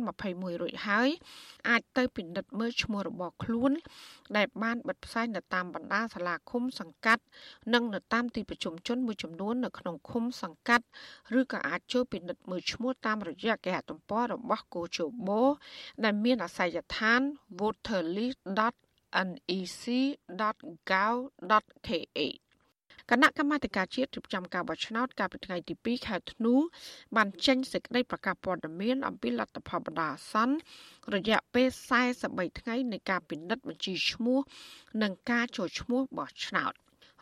2021រួចហើយអាចទៅពិនិត្យមើលឈ្មោះរបស់ខ្លួន ដែលបានបិទផ្សាយនៅតាមបណ្ដាសាលាឃុំសង្កាត់ និងនៅតាមទីប្រជុំជនមួយចំនួននៅក្នុងឃុំសង្កាត់ឬក៏អាចចូលពិនិត្យមើលឈ្មោះតាមរយៈគេហទំព័ររបស់គោជបដែលមានអាសយដ្ឋាន voterlist.nec.gov.kh គណៈកម្មាធិការជាតិរៀបចំការបោះឆ្នោតកាលពីថ្ងៃទី2ខែធ្នូបានចេញសេចក្តីប្រកាសព័ត៌មានអំពីលទ្ធផលបណ្ដោះអាសន្នរយៈពេល43ថ្ងៃនៃការពិនិត្យបញ្ជីឈ្មោះ និងការចូលឈ្មោះបោះឆ្នោត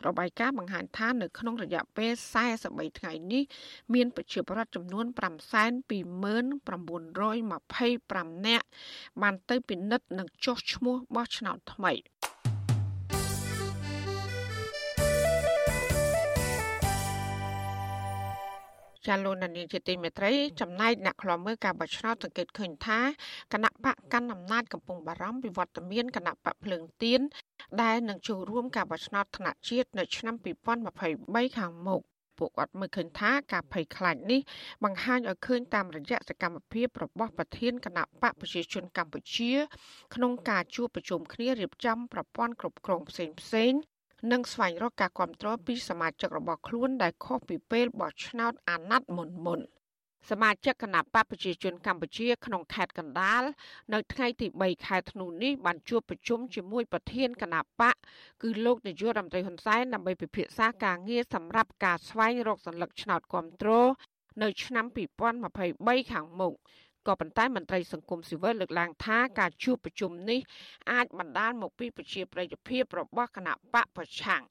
របាយការណ៍បង្ហាញថានៅក្នុងរយៈពេល43ថ្ងៃនេះមានប្រជាពលរដ្ឋចំនួន529,925នាក់បានទៅពិនិត្យនិងចុះឈ្មោះបោះឆ្នោតថ្មី។ ចាលោកនានីជាទីមេត្រីចំណែកអ្នកខ្លាំមើលការបោះឆ្នោតសង្កេតឃើញថាគណៈបកកាន់អំណាចកំពុងបារម្ភពីវត្តមានគណៈបកភ្លើងទៀនដែលនឹងចូលរួមការបោះឆ្នោតថ្នាក់ជាតិនៅឆ្នាំ2023ខាងមុខពួកគាត់មើលឃើញថាការភ័យខ្លាចនេះបង្ហាញឲ្យឃើញតាមរយៈសកម្មភាពរបស់ប្រធានគណៈបកប្រជាជនកម្ពុជា ក្នុងការជួបប្រជុំគ្នារៀបចំប្រព័ន្ធគ្រប់គ្រងផ្សេងៗ និងស្វែងរកការគ្រប់គ្រងពីសមាជិករបស់ខ្លួនដែលខុសពីពេលបោះឆ្នោតអាណត្តិមុនមុនសមាជិកគណៈបកប្រជាជនកម្ពុជាក្នុងខេត្តកណ្ដាលនៅថ្ងៃទី3ខែធ្នូនេះបានជួបប្រជុំជាមួយប្រធានគណៈបកគឺលោកនាយករដ្ឋមន្ត្រីហ៊ុនសែនដើម្បីពិភាក្សាការងារសម្រាប់ការស្វែងរកសញ្ញាឆ្នោតគ្រប់គ្រងនៅឆ្នាំ2023ខាងមុខ ក៏ប៉ុន្តែមន្ត្រីសង្គមស៊ីវិលលើកឡើងថាការជួបប្រជុំនេះអាចបណ្ដាលមកពីប្រជាប្រិយភាពរបស់គណៈបកប្រឆាំង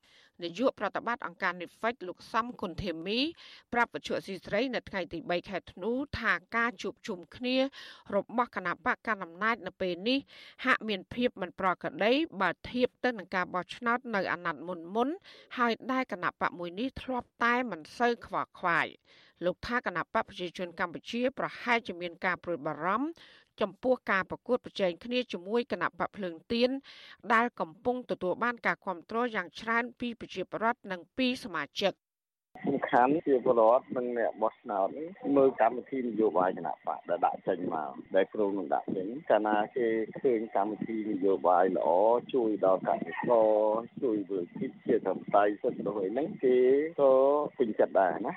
នាយកប្រតិបត្តិអង្គការ Nifex លោកសំគុណធីមី ប្រាប់វិទ្យុស៊ីស្រីនៅថ្ងៃទី3ខែធ្នូថាការជួបជុំគ្នារបស់គណៈបកកណ្ដាលអំណាចនៅពេលនេះហាក់មានភាពមិនប្រក្រតីបើធៀបទៅនឹងការបោះឆ្នោតនៅអាណត្តិមុនមុនហើយដែលគណៈបកមួយនេះធ្លាប់តែមិនសូវខ្វល់ខ្វាយ លោកថាគណៈបកប្រជាជនកម្ពុជាប្រហែលជាមានការព្រួយបារម្ភចំពោះការប្រកួតប្រជែងគ្នាជាមួយគណៈបកភ្លើងទៀនដែលកំពុងទទួលបានការគ្រប់គ្រងយ៉ាងច្រើនពីប្រជាពលរដ្ឋនិងពីសមាជិកសំខាន់ជាពលរដ្ឋនិងអ្នកបោះឆ្នោតមើលកម្មវិធីនយោបាយគណៈបកដែលដាក់ចេញមកដែលគ្រោងនឹងដាក់ចេញកាលណាគេឃើញកម្មវិធីនយោបាយល្អជួយដល់កសិករជួយវិលជីវជាធម្មតាសិទ្ធិរបស់ហ្នឹងគេក៏ពេញចិត្តដែរណា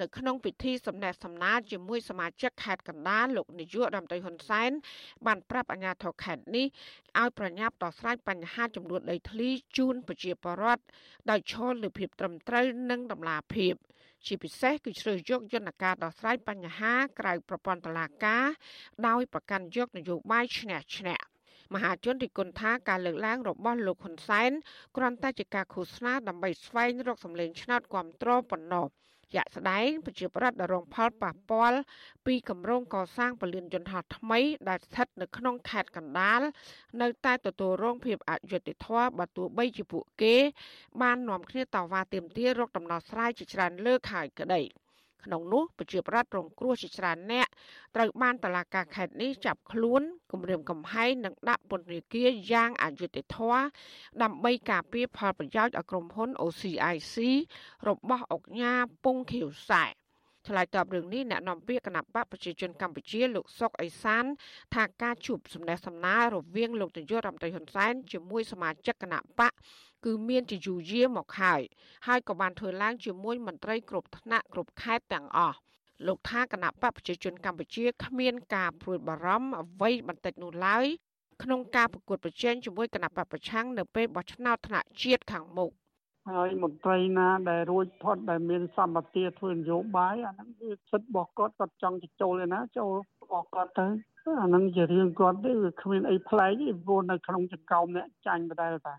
នៅក្នុងពិធីសម្ដែងសម្ដាលជាមួយសមាជិកខេត្តកណ្ដាលលោកនាយករដ្ឋមន្ត្រីហ៊ុនសែនបានប្រាប់អាជ្ញាធរខេត្តនេះឲ្យប្រញាប់ដោះស្រាយបញ្ហាចំនួនដីធ្លីជូនប្រជាពលរដ្ឋដោយឈលលើភាពត្រឹមត្រូវនិងតម្លាភាពជាពិសេសគឺជ្រើសយកយន្តការដោះស្រាយបញ្ហាក្រៅប្រព័ន្ធតុលាការដោយប្រកាន់យកនយោបាយឈ្នះឈ្នះមហាជនរិះគន់ថាការលើកឡើងរបស់លោកហ៊ុនសែនគ្រាន់តែជាការឃោសនាដើម្បីស្វែងរកសម្លេងឆ្នោតគ្រប់គ្រងប៉ុណ្ណោះ ជាក់ស្ដែងប្រជាប្រដ្ឋដែលរងផលប៉ះពាល់ពីគម្រោងកសាងពលានយន្តហោះថ្មីដែលស្ថិតនៅក្នុងខេត្តកណ្ដាលនៅតែទទួលរងភាពអយុត្តិធម៌បើទោះបីជាពួកគេ បាននាំគ្នាតវ៉ាទាមទាររកដំណោះស្រាយជាច្រើនលើកហើយក្តី។ ក្នុងនោះប្រជាប្រដ្ឋរងគ្រោះជាច្រើនអ្នកត្រូវបានតឡាការខេត្តនេះចាប់ខ្លួនគំរាមកំហែងនិងដាក់ពន្ធនាគារយ៉ាងអយុត្តិធម៌ដើម្បីការពារផលប្រយោជន៍ឲ្យក្រុមហ៊ុន OCIC របស់អង្គការពងខៀវសែឆ្លើយតបរឿងនេះអ្នកនាំពាក្យគណៈបកប្រជាជនកម្ពុជាលោកសុកអេសាន ថាការជួបសម្ដែងសម្ដាររវាងលោកនាយករដ្ឋមន្ត្រីហ៊ុនសែនជាមួយសមាជិកគណៈបក គឺមានជាយូរយារមកហើយហើយក៏បានធ្វើឡើងជាមួយមន្ត្រីគ្រប់ថ្នាក់គ្រប់ខេត្តទាំងអស់លោកថាគណៈបកប្រជាជនកម្ពុជាគ្មានការព្រួយបារម្ភអ្វីបន្តិចនោះឡើយក្នុងការប្រកួតប្រជែងជាមួយគណៈបកប្រឆាំងនៅពេលបោះឆ្នោតថ្នាក់ជាតិខាងមុខហើយមន្ត្រីណាដែលរួចផុតដែលមានសម្បត្តិធ្វើនយោបាយអាហ្នឹងគឺសិទ្ធិរបស់គាត់គាត់ចង់ចូលឯណាចូលរបស់គាត់ទៅអាហ្នឹងជារឿងគាត់ទេវាគ្មានអីប្លែកទេព្រោះនៅក្នុងចង្កោមអ្នកចាញ់បដែលតា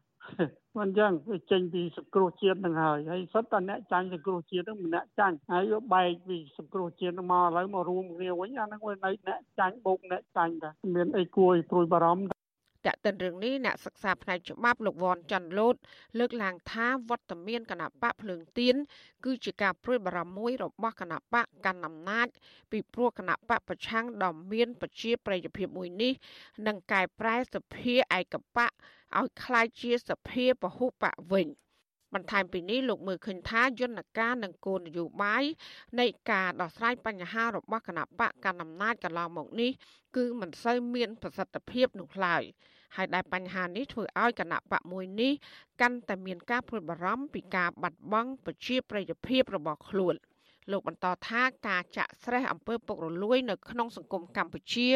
មិនចឹងវាចេញពីសង្គ្រោះជាតិនឹងហើយហើយសុទ្ធតែអ្នកចាញ់សង្គ្រោះជាតិនឹងម្នាក់ចាញ់ហើយវាបែកពីសង្គ្រោះជាតិមកឥឡូវមករួមគ្នាវិញអាហ្នឹងវានៅអ្នកចាញ់បូកអ្នកចាញ់តាមានអីគួរឲ្យព្រួយបារម្ភតកតិនរឿងនេះអ្នកសិក្សាផ្នែកច្បាប់លោកវ៉ាន់ច័ន្ទលូតលើកឡើងថាវត្តមានគណៈបកភ្លើងទៀនគឺជាការព្រួយបារម្ភមួយរបស់គណៈបកកាន់អំណាចពីព្រោះគណៈបកប្រឆាំងដ៏មានប្រជាប្រិយភាពមួយនេះនឹងកែប្រែសភាឯកបក ឲ្យคล้ายជាសភាពហុបកវិញ។បន្ថែមពីនេះលោកមើលឃើញថាយន្តការនិងគោលនយោបាយនៃការដោះស្រាយបញ្ហារបស់គណៈបកកណ្ដាលអំណាចកន្លងមកនេះគឺមិនសូវមានប្រសិទ្ធភាពនោះឡើយហើយដែលបញ្ហានេះធ្វើឲ្យគណៈបកមួយនេះកាន់តែមានការព្រួយបារម្ភពីការបាត់បង់ប្រជាប្រិយភាពរបស់ខ្លួន។ លោកបន្តថាការចាក់ស្រេះអំពើពុករលួយនៅក្នុងសង្គមកម្ពុជា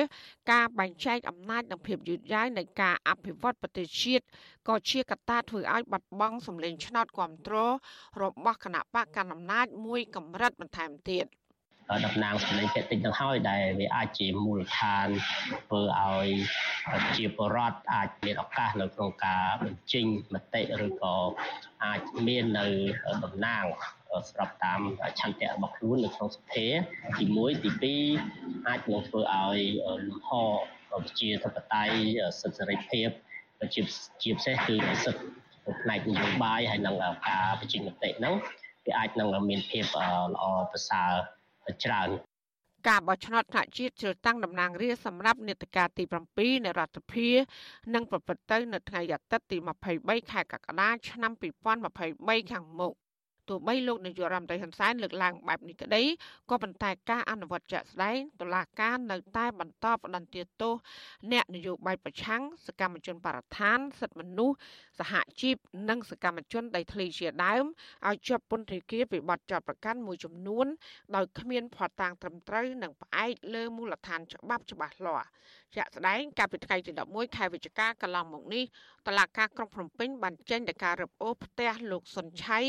ការបែងចែកអំណាចនិងភាពយឺតយ៉ាវនៃការអភិវឌ្ឍប្រទេសជាតិក៏ជាកត្តាធ្វើឲ្យបាត់បង់សម្លេងឆ្នោតគ្រប់គ្រងរបស់គណៈបកកណ្ដាលអំណាចមួយកម្រិតបន្ថែមទៀតតំណាងសម្លេងពាក្យតិចទៅហើយដែលវាអាចជាមូលដ្ឋានធ្វើឲ្យជាបរដ្ឋអាចមានឱកាសនៅក្នុងការបញ្ចេញមតិឬក៏អាចមាននៅតំណាង ស្របតាមឆន្ទៈរបស់ខ្លួននៅក្នុងសភាទី1ទី2អាចនឹងធ្វើឲ្យលំហប្រជាធិបតេយ្យសិទ្ធិសេរីភាពជាជាពិសេសគឺសិទ្ធិផ្នែកនយោបាយហើយនិងការបញ្ចេញមតិហ្នឹងវាអាចនឹងមានភាពល្អប្រសើរច្រើនការបោះឆ្នោតថ្នាក់ជាតិជ្រើសតាំងតំណាងរាស្ត្រសម្រាប់នេតការទី7នៃរដ្ឋសភានឹងប្រព្រឹត្តទៅនៅថ្ងៃអាទិត្យទី23ខែកក្កដាឆ្នាំ2023ខាងមុខ ទោះបីលោកនាយករដ្ឋមន្ត្រីហ៊ុនសែនលើកឡើងបែបនេះក្តីក៏ប៉ុន្តែការអនុវត្តជាក់ស្ដែងតុលាការនៅតែបន្តផ្តន្ទាទោសអ្នកនយោបាយប្រឆាំងសកម្មជនបរិស្ថានសិទ្ធិមនុស្សសហជីពនិងសកម្មជនដីធ្លីជាដើមឲ្យជាប់ពន្ធនាគារពីបទចោទប្រកាន់មួយចំនួន ដោយគ្មានភស្តុតាងត្រឹមត្រូវនិងផ្អែកលើមូលដ្ឋានច្បាប់ច្បាស់លាស់ជាក់ស្ដែងកាលពីថ្ងៃទី11ខែវិច្ឆិកាកន្លងមកនេះតឡាការក្រុងភ្នំពេញបានចេញដីការរឹបអូសផ្ទះលោកសុនឆៃ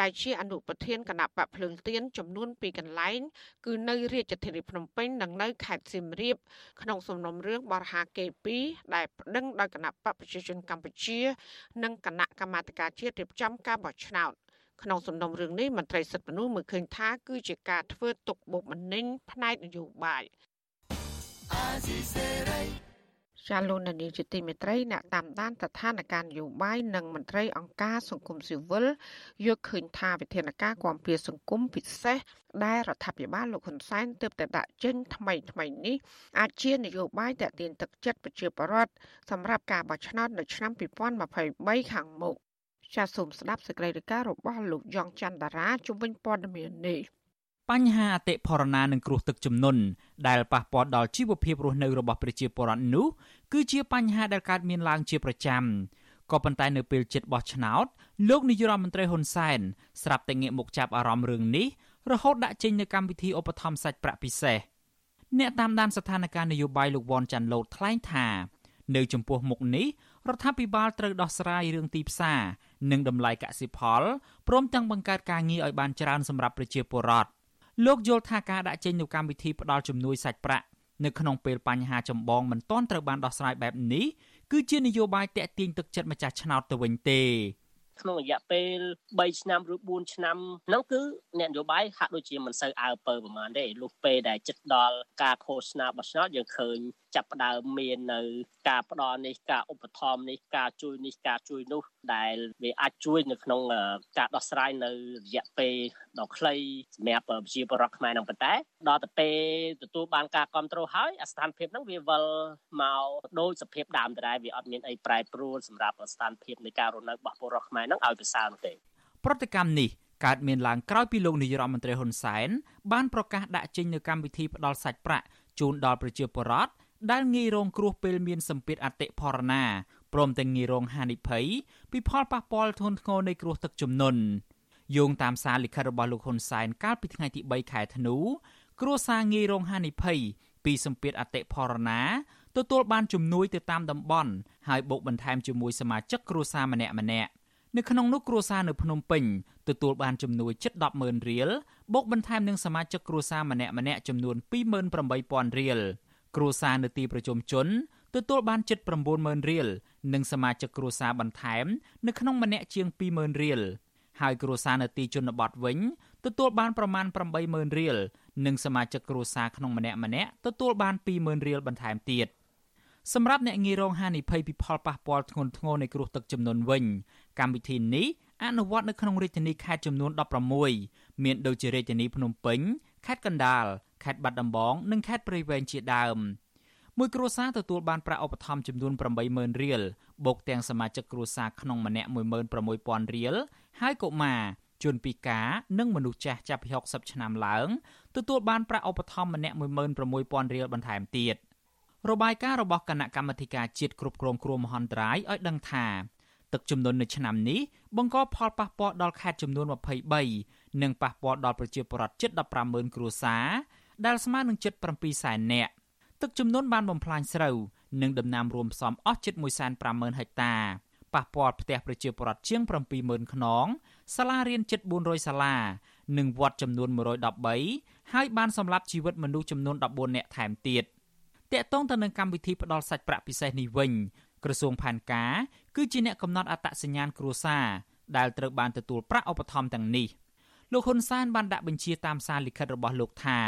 ដែលជាអនុប្រធានគណៈបកភ្លើងទៀនចំនួន2កន្លែងគឺនៅរាជធានីភ្នំពេញនិងនៅខេត្តសៀមរាបក្នុងសំណុំរឿងបរិហាកេ2ដែលប្តឹងដោយគណៈបកប្រជាជនកម្ពុជា និងគណៈកម្មាធិការជាតិរៀបចំការបោះឆ្នោតក្នុងសំណុំរឿងនេះមន្ត្រីសិទ្ធិមនុស្សមើលឃើញថាគឺជាការធ្វើទុកបុកម្នេញផ្នែកនយោបាយ ចាលោកនានីជាទីមេត្រីអ្នកតាមដានស្ថានភាពនយោបាយនិងមន្ត្រីអង្គការសង្គមស៊ីវិលយកឃើញថាវិធានការគាំពៀសង្គមពិសេសដែលរដ្ឋាភិបាលលោកហ៊ុនសែនទើបតែដាក់ចេញថ្មីថ្មីនេះអាចជានយោបាយតេទៀនទឹកចិត្តប្រជាពលរដ្ឋសម្រាប់ការបោះឆ្នោតនៅឆ្នាំ2023ខាងមុខចាសសូមស្ដាប់សេចក្តីរាយការណ៍របស់លោកយ៉ងច័ន្ទតារាជំវិញព័ត៌មាននេះ បញ្ហាអតិផរណានិងគ្រោះទឹកជំនន់ដែលប៉ះពាល់ដល់ជីវភាពរស់នៅរបស់ប្រជាពលរដ្ឋនោះគឺជាបញ្ហាដែលកើតមានឡើងជាប្រចាំក៏ប៉ុន្តែនៅពេលជិតបោះឆ្នោតលោកនាយរដ្ឋមន្ត្រីហ៊ុនសែនស្រាប់តែងាកមកចាប់អារម្មណ៍រឿងនេះរហូតដាក់ចេញនូវកម្មវិធីឧបត្ថម្ភសាច់ប្រាក់ពិសេសអ្នកតាមដានស្ថានភាពនយោបាយលោកវ៉ាន់ចាន់ឡូតថ្លែងថានៅចំពោះមុខនេះរដ្ឋាភិបាលត្រូវដោះស្រាយរឿងទីផ្សារនិងតម្លៃកសិផលព្រមទាំងបង្កើតការងារឲ្យបានច្រើនសម្រាប់ប្រជាពលរដ្ឋ លោកយល់ថាការដាក់ចេញនូវកម្មវិធីផ្ដល់ជំនួយសាច់ប្រាក់នៅក្នុងពេលបញ្ហាចម្បងមិនទាន់ត្រូវបានដោះស្រាយបែបនេះគឺជានយោបាយតេទៀងទឹកចិត្តម្ចាស់ឆ្នោតទៅវិញទេក្នុងរយៈពេល3ឆ្នាំឬ4ឆ្នាំហ្នឹងគឺអ្នកនយោបាយហាក់ដូចជាមិនសូវអើពើប្រហែលទេលុះពេលដែលចិត្តដល់ការឃោសនាបោះឆ្នោតយើងឃើញចាប់ផ្ដើមមាននៅការផ្ដល់នេះការឧបត្ថម្ភនេះការជួយនេះការជួយនោះដែលវាអាចជួយនៅក្នុងការដោះស្រាយនៅរយៈពេលដ៏ខ្លីសម្រាប់ប្រជាពលរដ្ឋខ្មែរនឹងប៉ុន្តែដល់ទៅពេលទទួលបានការគ្រប់គ្រងហើយអាស្ថានភាពហ្នឹងវាវិលមកដូចសភាពដើមដដែលវាអត់មានអីប្រែប្រួលសម្រាប់ស្ថានភាពនៃការរស់នៅរបស់ពលរដ្ឋខ្មែរហ្នឹងឲ្យប្រសើរនោះទេប្រតិកម្មនេះកើតមានឡើងក្រោយពីលោកនាយរដ្ឋមន្ត្រីហ៊ុនសែនបានប្រកាសដាក់ចេញនូវកម្មវិធីផ្ដល់សាច់ប្រាក់ជូនដល់ប្រជាពលរដ្ឋ ដែលងាយរងគ្រោះពេលមានសម្ពាធអតិផរណាព្រមទាំងងាយរងហានិភ័យពីផលប៉ះពាល់ធ្ងន់ធ្ងរនៃគ្រោះទឹកជំនន់យោងតាមសារលិខិតរបស់លោកហ៊ុនសែនកាលពីថ្ងៃទី3ខែធ្នូគ្រួសារងាយរងហានិភ័យពីសម្ពាធអតិផរណាទទួលបានជំនួយទៅតាមតំបន់ហើយបូកបន្ថែមជាមួយសមាជិកគ្រួសារម្នាក់ម្នាក់នៅក្នុងនោះគ្រួសារនៅភ្នំពេញទទួលបានជំនួយជិត100000រៀលបូកបន្ថែមនឹងសមាជិកគ្រួសារម្នាក់ម្នាក់ចំនួន28000រៀល គ្រួសារនៅទីប្រជុំជនទទួលបានជិត90000រៀលនិងសមាជិកគ្រួសារបន្ថែម នៅក្នុងម្នាក់ជាង20000រៀលហើយគ្រួសារនៅទីជនបទវិញទទួលបានប្រមាណ80000រៀលនិងសមាជិកគ្រួសារក្នុងម្នាក់ម្នាក់ទទួលបាន20000រៀលបន្ថែមទៀតសម្រាប់អ្នកងាយរងហានិភ័យពីផលប៉ះពាល់ធ្ងន់ធ្ងរនៃគ្រោះទឹកជំនន់វិញកម្មវិធីនេះអនុវត្តនៅក្នុងរាជធានីខេត្តចំនួន16មានដូចជារាជធានីភ្នំពេញ ខេត្តកណ្ដាលខេត្តបាត់ដំបងនិងខេត្តព្រៃវែងជាដើមមួយគ្រួសារទទួលបានប្រាក់ឧបត្ថម្ភចំនួន80000រៀលបូកទាំងសមាជិកគ្រួសារក្នុងម្នាក់16000រៀលហើយកុមារជនពិការនិងមនុស្សចាស់ចាប់ពី60ឆ្នាំឡើង ទទួលបានប្រាក់ឧបត្ថម្ភម្នាក់16000រៀលបន្ថែមទៀតរបាយការណ៍របស់គណៈកម្មាធិការជាតិគ្រប់គ្រងគ្រោះមហន្តរាយឲ្យដឹងថាទឹកជំនន់នៅឆ្នាំនេះបង្កផលប៉ះពាល់ដល់ខេត្តចំនួន23 និងប៉ះពាល់ដល់ប្រជាពលរដ្ឋជិត150,000គ្រួសារដែលស្មើនឹងជិត7សែននាក់ទឹកជំនន់បានបំផ្លាញស្រូវនិងដំណាំរួមផ្សំអស់ជិត150,000ហិកតាប៉ះពាល់ផ្ទះប្រជាពលរដ្ឋជាង70,000ខ្នងសាលារៀនជិត400សាលា និងវត្តចំនួន113ហើយបានសម្លាប់ជីវិតមនុស្សចំនួន14នាក់ថែមទៀតតកតងទៅនឹងកម្មវិធីផ្ដល់សាច់ប្រាក់ពិសេសនេះវិញក្រសួងផែនការគឺជាអ្នកកំណត់អត្តសញ្ញាណគ្រួសារដែលត្រូវបានទទួលប្រាក់ឧបត្ថម្ភទាំងនេះ លោកហ៊ុនសែនបានដាក់បញ្ជាតាមសារលិខិតរបស់លោកថា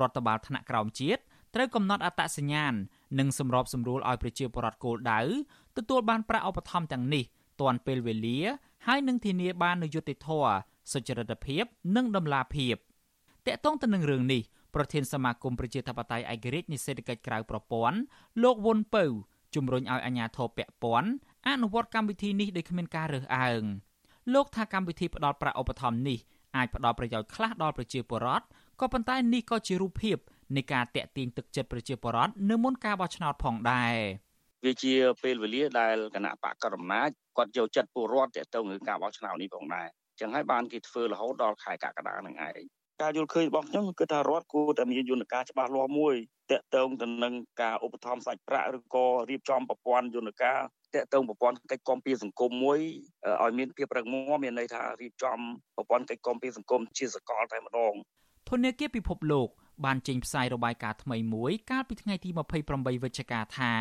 រដ្ឋបាលថ្នាក់ក្រោមជាតិត្រូវកំណត់អត្តសញ្ញាណនិងសម្របសម្រួលឲ្យប្រជាពលរដ្ឋគោលដៅទទួលបានប្រាក់ឧបត្ថម្ភទាំងនេះទាន់ពេលវេលា ហើយនឹងធានាបាននូវយុត្តិធម៌សុចរិតភាពនិងតម្លាភាពតកតងទៅនឹងរឿងនេះប្រធានសមាគមប្រជាធិបតេយ្យឯករាជ្យនិសេសកិច្ចក្រៅប្រព័ន្ធលោកវុនពៅជំរុញឲ្យអាជ្ញាធរពាក់ព័ន្ធអនុវត្តកម្មវិធីនេះដោយគ្មានការរើសអើងលោកថាកម្មវិធីផ្ដល់ប្រាក់ឧបត្ថម្ភនេះ អាចផ្ដល់ប្រយោជន៍ខ្លះដល់ប្រជាពលរដ្ឋក៏ប៉ុន្តែនេះក៏ជារូបភាពនៃការតាក់ទាញទឹកចិត្តប្រជាពលរដ្ឋនៅមុនការបោះឆ្នោតផងដែរវាជាពេលវេលាដែលគណៈបកកណ្ដាលអំណាចគាត់យកចិត្តពលរដ្ឋទៅទៅនឹងការបោះឆ្នោតនេះផងដែរចឹងហើយបានគេធ្វើរហូតដល់ខែកក្កដានឹងឯង ការយល់ឃើញរបស់ខ្ញុំគឺថារដ្ឋគួរតែមានយន្តការច្បាស់លាស់មួយតកតងទៅនឹងការឧបត្ថម្ភសាច់ប្រាក់ឬក៏រៀបចំប្រព័ន្ធយន្តការតកតងប្រព័ន្ធកិច្ចគាំពារសង្គមមួយឲ្យមានភាពរឹងមាំមានន័យថារៀបចំប្រព័ន្ធកិច្ចគាំពារសង្គមជាសកលតែម្ដងធនធានពិភពលោកបានចេញផ្សាយរបាយការណ៍ថ្មីមួយកាលពីថ្ងៃទី28វិច្ឆិកាថា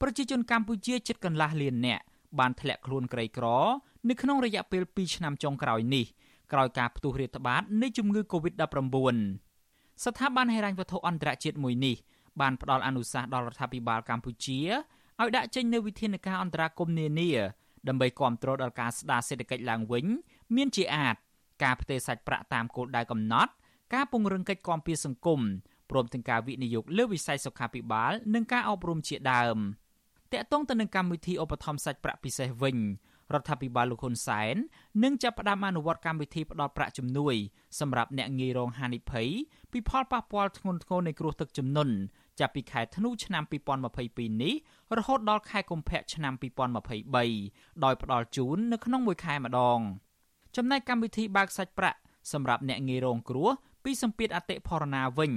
ប្រជាជនកម្ពុជាជិតកន្លះលាននាក់បានធ្លាក់ខ្លួនក្រីក្រ នៅក្នុងរយៈពេល2ឆ្នាំចុងក្រោយនេះ ក្រោយការផ្ទុះរាតត្បាតនៃជំងឺ Covid-19 ស្ថាប័នហិរញ្ញវត្ថុអន្តរជាតិមួយនេះបានផ្ដល់អនុសាសន៍ដល់រដ្ឋាភិបាលកម្ពុជាឲ្យដាក់ចេញនូវវិធានការអន្តរាគមន៍នានាដើម្បីគ្រប់គ្រងដល់ការស្ដារសេដ្ឋកិច្ចឡើងវិញ មានជាអាចការផ្ទេរសាច់ប្រាក់តាមគោលដៅកំណត់ ការពង្រឹងកិច្ចគាំពារសង្គមព្រមទាំងការវិនិយោគលើវិស័យសុខាភិបាល និងការអប់រំជាដើមតកតងទៅនឹងកម្មវិធីឧបត្ថម្ភសាច់ប្រាក់ពិសេសវិញ រដ្ឋាភិបាលលោកហ៊ុនសែននឹងចាប់ផ្ដើមអនុវត្តកម្មវិធីផ្ដល់ប្រាក់ជំនួយសម្រាប់អ្នកងាយរងហានិភ័យពីផលប៉ះពាល់ធ្ងន់ធ្ងរនៃគ្រោះទឹកជំនន់ចាប់ពីខែធ្នូឆ្នាំ2022នេះរហូតដល់ខែកុម្ភៈឆ្នាំ2023ដោយផ្ដល់ជូននៅក្នុងមួយខែម្ដង ចំណែកកម្មវិធីបើកសាច់ប្រាក់សម្រាប់អ្នកងាយរងគ្រោះពីសម្ពាធអតិផរណាវិញ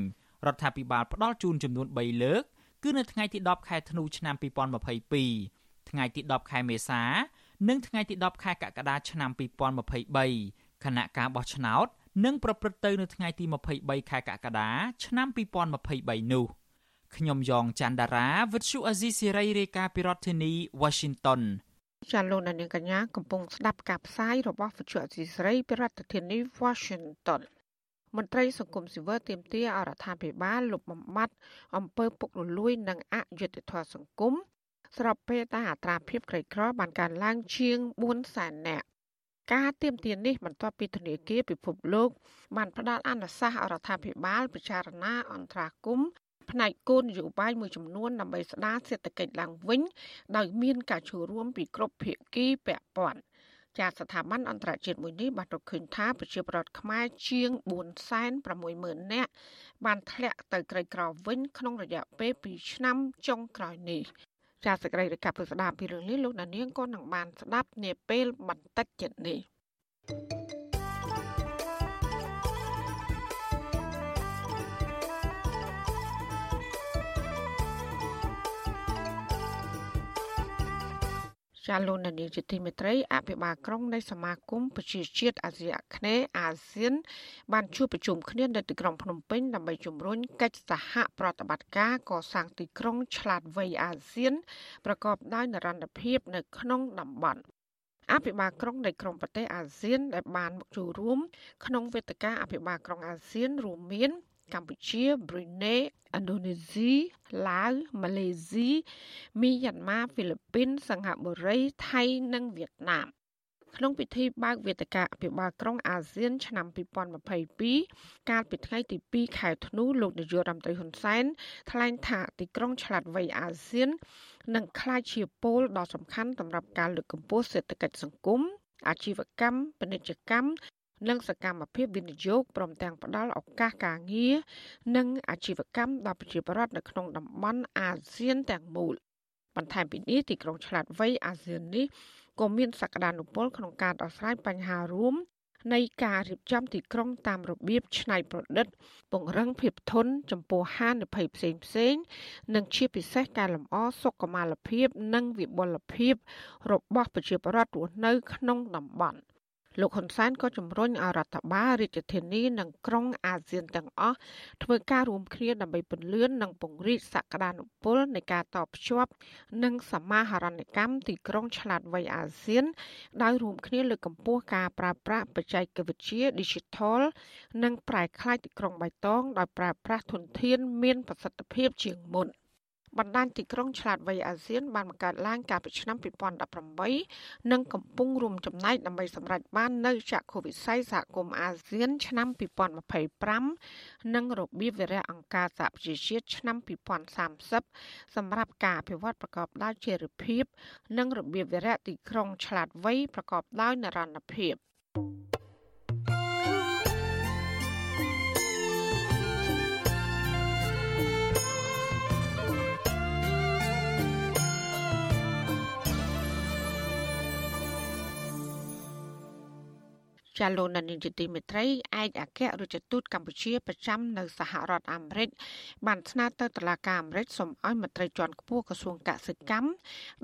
រដ្ឋាភិបាលផ្ដល់ជូនចំនួន3លើក គឺនៅថ្ងៃទី10ខែធ្នូឆ្នាំ2022ថ្ងៃទី10ខែមេសា និងថ្ងៃទី10ខែកក្កដាឆ្នាំ2023ខណៈការបោះឆ្នោតនឹងប្រព្រឹត្តទៅនៅថ្ងៃទី23ខែកក្កដាឆ្នាំ2023នោះខ្ញុំយ៉ងច័ន្ទដារាវិទ្យុអាស៊ីសេរីរាយការណ៍ពីរដ្ឋធានី Washington ចាលោកនាងកញ្ញាកំពុងស្ដាប់ការផ្សាយរបស់វិទ្យុអាស៊ីសេរីពីរដ្ឋធានី Washington មន្ត្រីសង្គមស៊ីវិលទាមទារអរដ្ឋាភិបាលលុបបំបាត់អំពើពុករលួយ និងអយុត្តិធម៌សង្គម ស្របពេលដែលអត្រាភាពក្រីក្របានកើនឡើងជាង4សែននាក់ការទៀមទាននេះបន្ទាប់ពីធនាគារពិភពលោក បានផ្ដល់អនុសាសន៍អរដ្ឋាភិបាលពិចារណាអន្តរាគមផ្នែកគោលនយោបាយមួយចំនួនដើម្បីស្ដារសេដ្ឋកិច្ចឡើងវិញ ដោយមានការចូលរួមពីគ្រប់ភាគីពាក់ព័ន្ធចាស្ថាប័នអន្តរជាតិមួយនេះបានរកឃើញថាប្រជាពលរដ្ឋខ្មែរជាង460,000នាក់បានធ្លាក់ទៅក្រីក្រវិញក្នុងរយៈពេល2ឆ្នាំចុងក្រោយនេះ ចាសសេចក្តីរាយការណ៍ពីស្ដាមពីរឿងនេះលោកដានៀងក៏នឹងបានស្ដាប់នាពេលបន្តិចទៀតនេះ ចាលោកនានីជាទីមេត្រីអភិបាលក្រុងនៃសមាគមប្រជាជាតិអាស៊ីអាគ្នេយ៍អាស៊ាន បានជួបប្រជុំគ្នានៅទីក្រុងភ្នំពេញដើម្បីជំរុញកិច្ចសហប្រតិបត្តិការកសាងទីក្រុងឆ្លាតវៃអាស៊ាន ប្រកបដោយនិរន្តរភាពនៅក្នុងតំបន់អភិបាលក្រុងនៃក្រុមប្រទេសអាស៊ាន ដែលបានមកចូលរួម ក្នុងវេទិកាអភិបាលក្រុងអាស៊ានរួមមាន កម្ពុជាប្រ៊ុយណេឥណ្ឌូនេស៊ីឡាវម៉ាឡេស៊ីមីយ៉ាន់ម៉ាហ្វីលីពីនសិង្ហបុរីថៃនិងវៀតណាមក្នុងពិធីបើកវេទិកាអភិបាលក្រុងអាស៊ាន ឆ្នាំ2022កាលពីថ្ងៃទី2ខែធ្នូលោកនាយករដ្ឋមន្ត្រីហ៊ុនសែនថ្លែងថាទីក្រុងឆ្លាតវៃអាស៊ាននឹងក្លាយជាពូលដ៏សំខាន់សម្រាប់ការលើកកម្ពស់សេដ្ឋកិច្ចសង្គមអាជីវកម្មពាណិជ្ជកម្ម និងសកម្មភាពវិនិយោគព្រមទាំងផ្ដល់ឱកាសការងារនិងអាជីវកម្មដល់ប្រជាពលរដ្ឋនៅក្នុងតំបន់អាស៊ានទាំងមូលបន្ថែមពីនេះទីក្រុងឆ្លាតវៃអាស៊ាននេះក៏មានសក្តានុពលក្នុងការដោះស្រាយបញ្ហារួមនៃការរៀបចំទីក្រុងតាមរបៀបច្នៃប្រឌិត ពង្រឹងភាពធន់ចំពោះហានិភ័យផ្សេងផ្សេង និងជាពិសេសការលម្អសុខុមាលភាព និងវិបុលភាពរបស់ប្រជាពលរដ្ឋរស់នៅក្នុងតំបន់។ លោកហ៊ុនសែនក៏ជំរុញឲ្យរដ្ឋបាលរាជធានីនិងក្រុងអាស៊ានទាំងអស់ធ្វើការរួមគ្នាដើម្បីពន្លឿននិងពង្រីកសក្តានុពលនៃការតភ្ជាប់ និងសមាហរណកម្មទីក្រុងឆ្លាតវៃអាស៊ាន ដោយរួមគ្នាលើកកម្ពស់ការប្រើប្រាស់បច្ចេកវិទ្យា Digital និងប្រែក្លាយទីក្រុងបៃតងដោយប្រើប្រាស់ធនធានមានប្រសិទ្ធភាពជាងមុន។ បណ្ដាញទីក្រុងឆ្លាតវៃអាស៊ានបានបង្កើតឡើងកាលពីឆ្នាំ2018និងកំពុងរួមចំណែកដើម្បីសម្រេចបាននូវចក្ខុវិស័យសហគមន៍អាស៊ាន ឆ្នាំ2025និងរបៀបវារៈអង្គការសហប្រជាជាតិឆ្នាំ2030សម្រាប់ការអភិវឌ្ឍប្រកបដោយចីរភាព និងរបៀបវារៈទីក្រុងឆ្លាតវៃប្រកបដោយនិរន្តរភាព thank you ចាលោកនានីជាទីមេត្រីឯកអគ្គរដ្ឋទូតកម្ពុជាប្រចាំនៅសហរដ្ឋអាមេរិកបានស្នើទៅតុលាការអាមេរិកសូមឲ្យមន្ត្រីជាន់ខ្ពស់ក្រសួងកសិកម្ម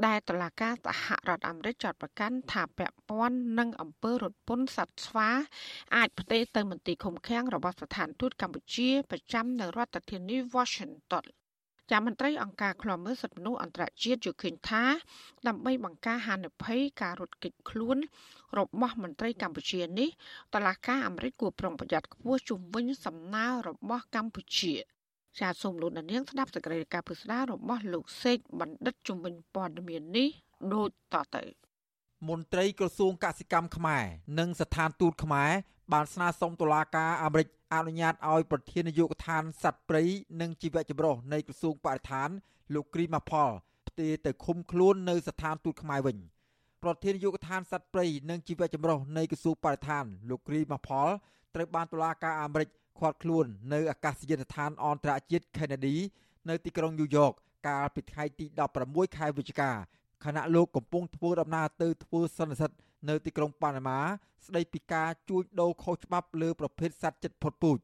ដែលតុលាការសហរដ្ឋអាមេរិកចាត់ប្រកាន់ថាពាក់ព័ន្ធនឹងអំពើរត់ពន្ធសត្វស្វាអាចផ្ទេរទៅមន្ទីរឃុំឃាំងរបស់ស្ថានទូតកម្ពុជាប្រចាំនៅរដ្ឋធានី Washington ចាមន្ត្រីអង្គការឃ្លាំមើលសិទ្ធិមនុស្សអន្តរជាតិយល់ឃើញថា ដើម្បីបង្ការហានិភ័យការរត់គេចខ្លួន របស់មន្ត្រីកម្ពុជានេះតឡាការអាមេរិកគួរប្រុងប្រយ័ត្នខ្ពស់ជុំវិញសំណើរបស់កម្ពុជាចាសសូមលោកនាងស្ដាប់សេចក្តីរាយការណ៍ពិស្ដាររបស់លោកសេកបណ្ឌិតជុំវិញព័ត៌មាននេះដូចតទៅ មន្ត្រីក្រសួងកសិកម្មខ្មែរនិងស្ថានទូតខ្មែរបានស្នើសុំតុលាការអាមេរិកអនុញ្ញាតឲ្យប្រធាននាយកដ្ឋានសត្វព្រៃនិងជីវៈចម្រុះនៃក្រសួងបរិស្ថានលោកគ្រីម៉ាផលផ្ទេរទៅឃុំខ្លួននៅស្ថានទូតខ្មែរវិញប្រធាននាយកដ្ឋានសត្វព្រៃនិងជីវៈចម្រុះនៃក្រសួងបរិស្ថានលោកគ្រីម៉ាផលត្រូវបានតុលាការអាមេរិកឃាត់ខ្លួននៅអាកាសយានដ្ឋានអន្តរជាតិ Kennedy នៅទីក្រុងញូវយ៉កកាលពីថ្ងៃទី16ខែវិច្ឆិកា ខណៈលោកកំពុងធ្វើដំណើរទៅធ្វើសន្និសីទនៅទីក្រុងប៉ាណាម៉ាស្ដីពីការជួញដូរខុសច្បាប់លើប្រភេទសត្វជិតផុតពូជ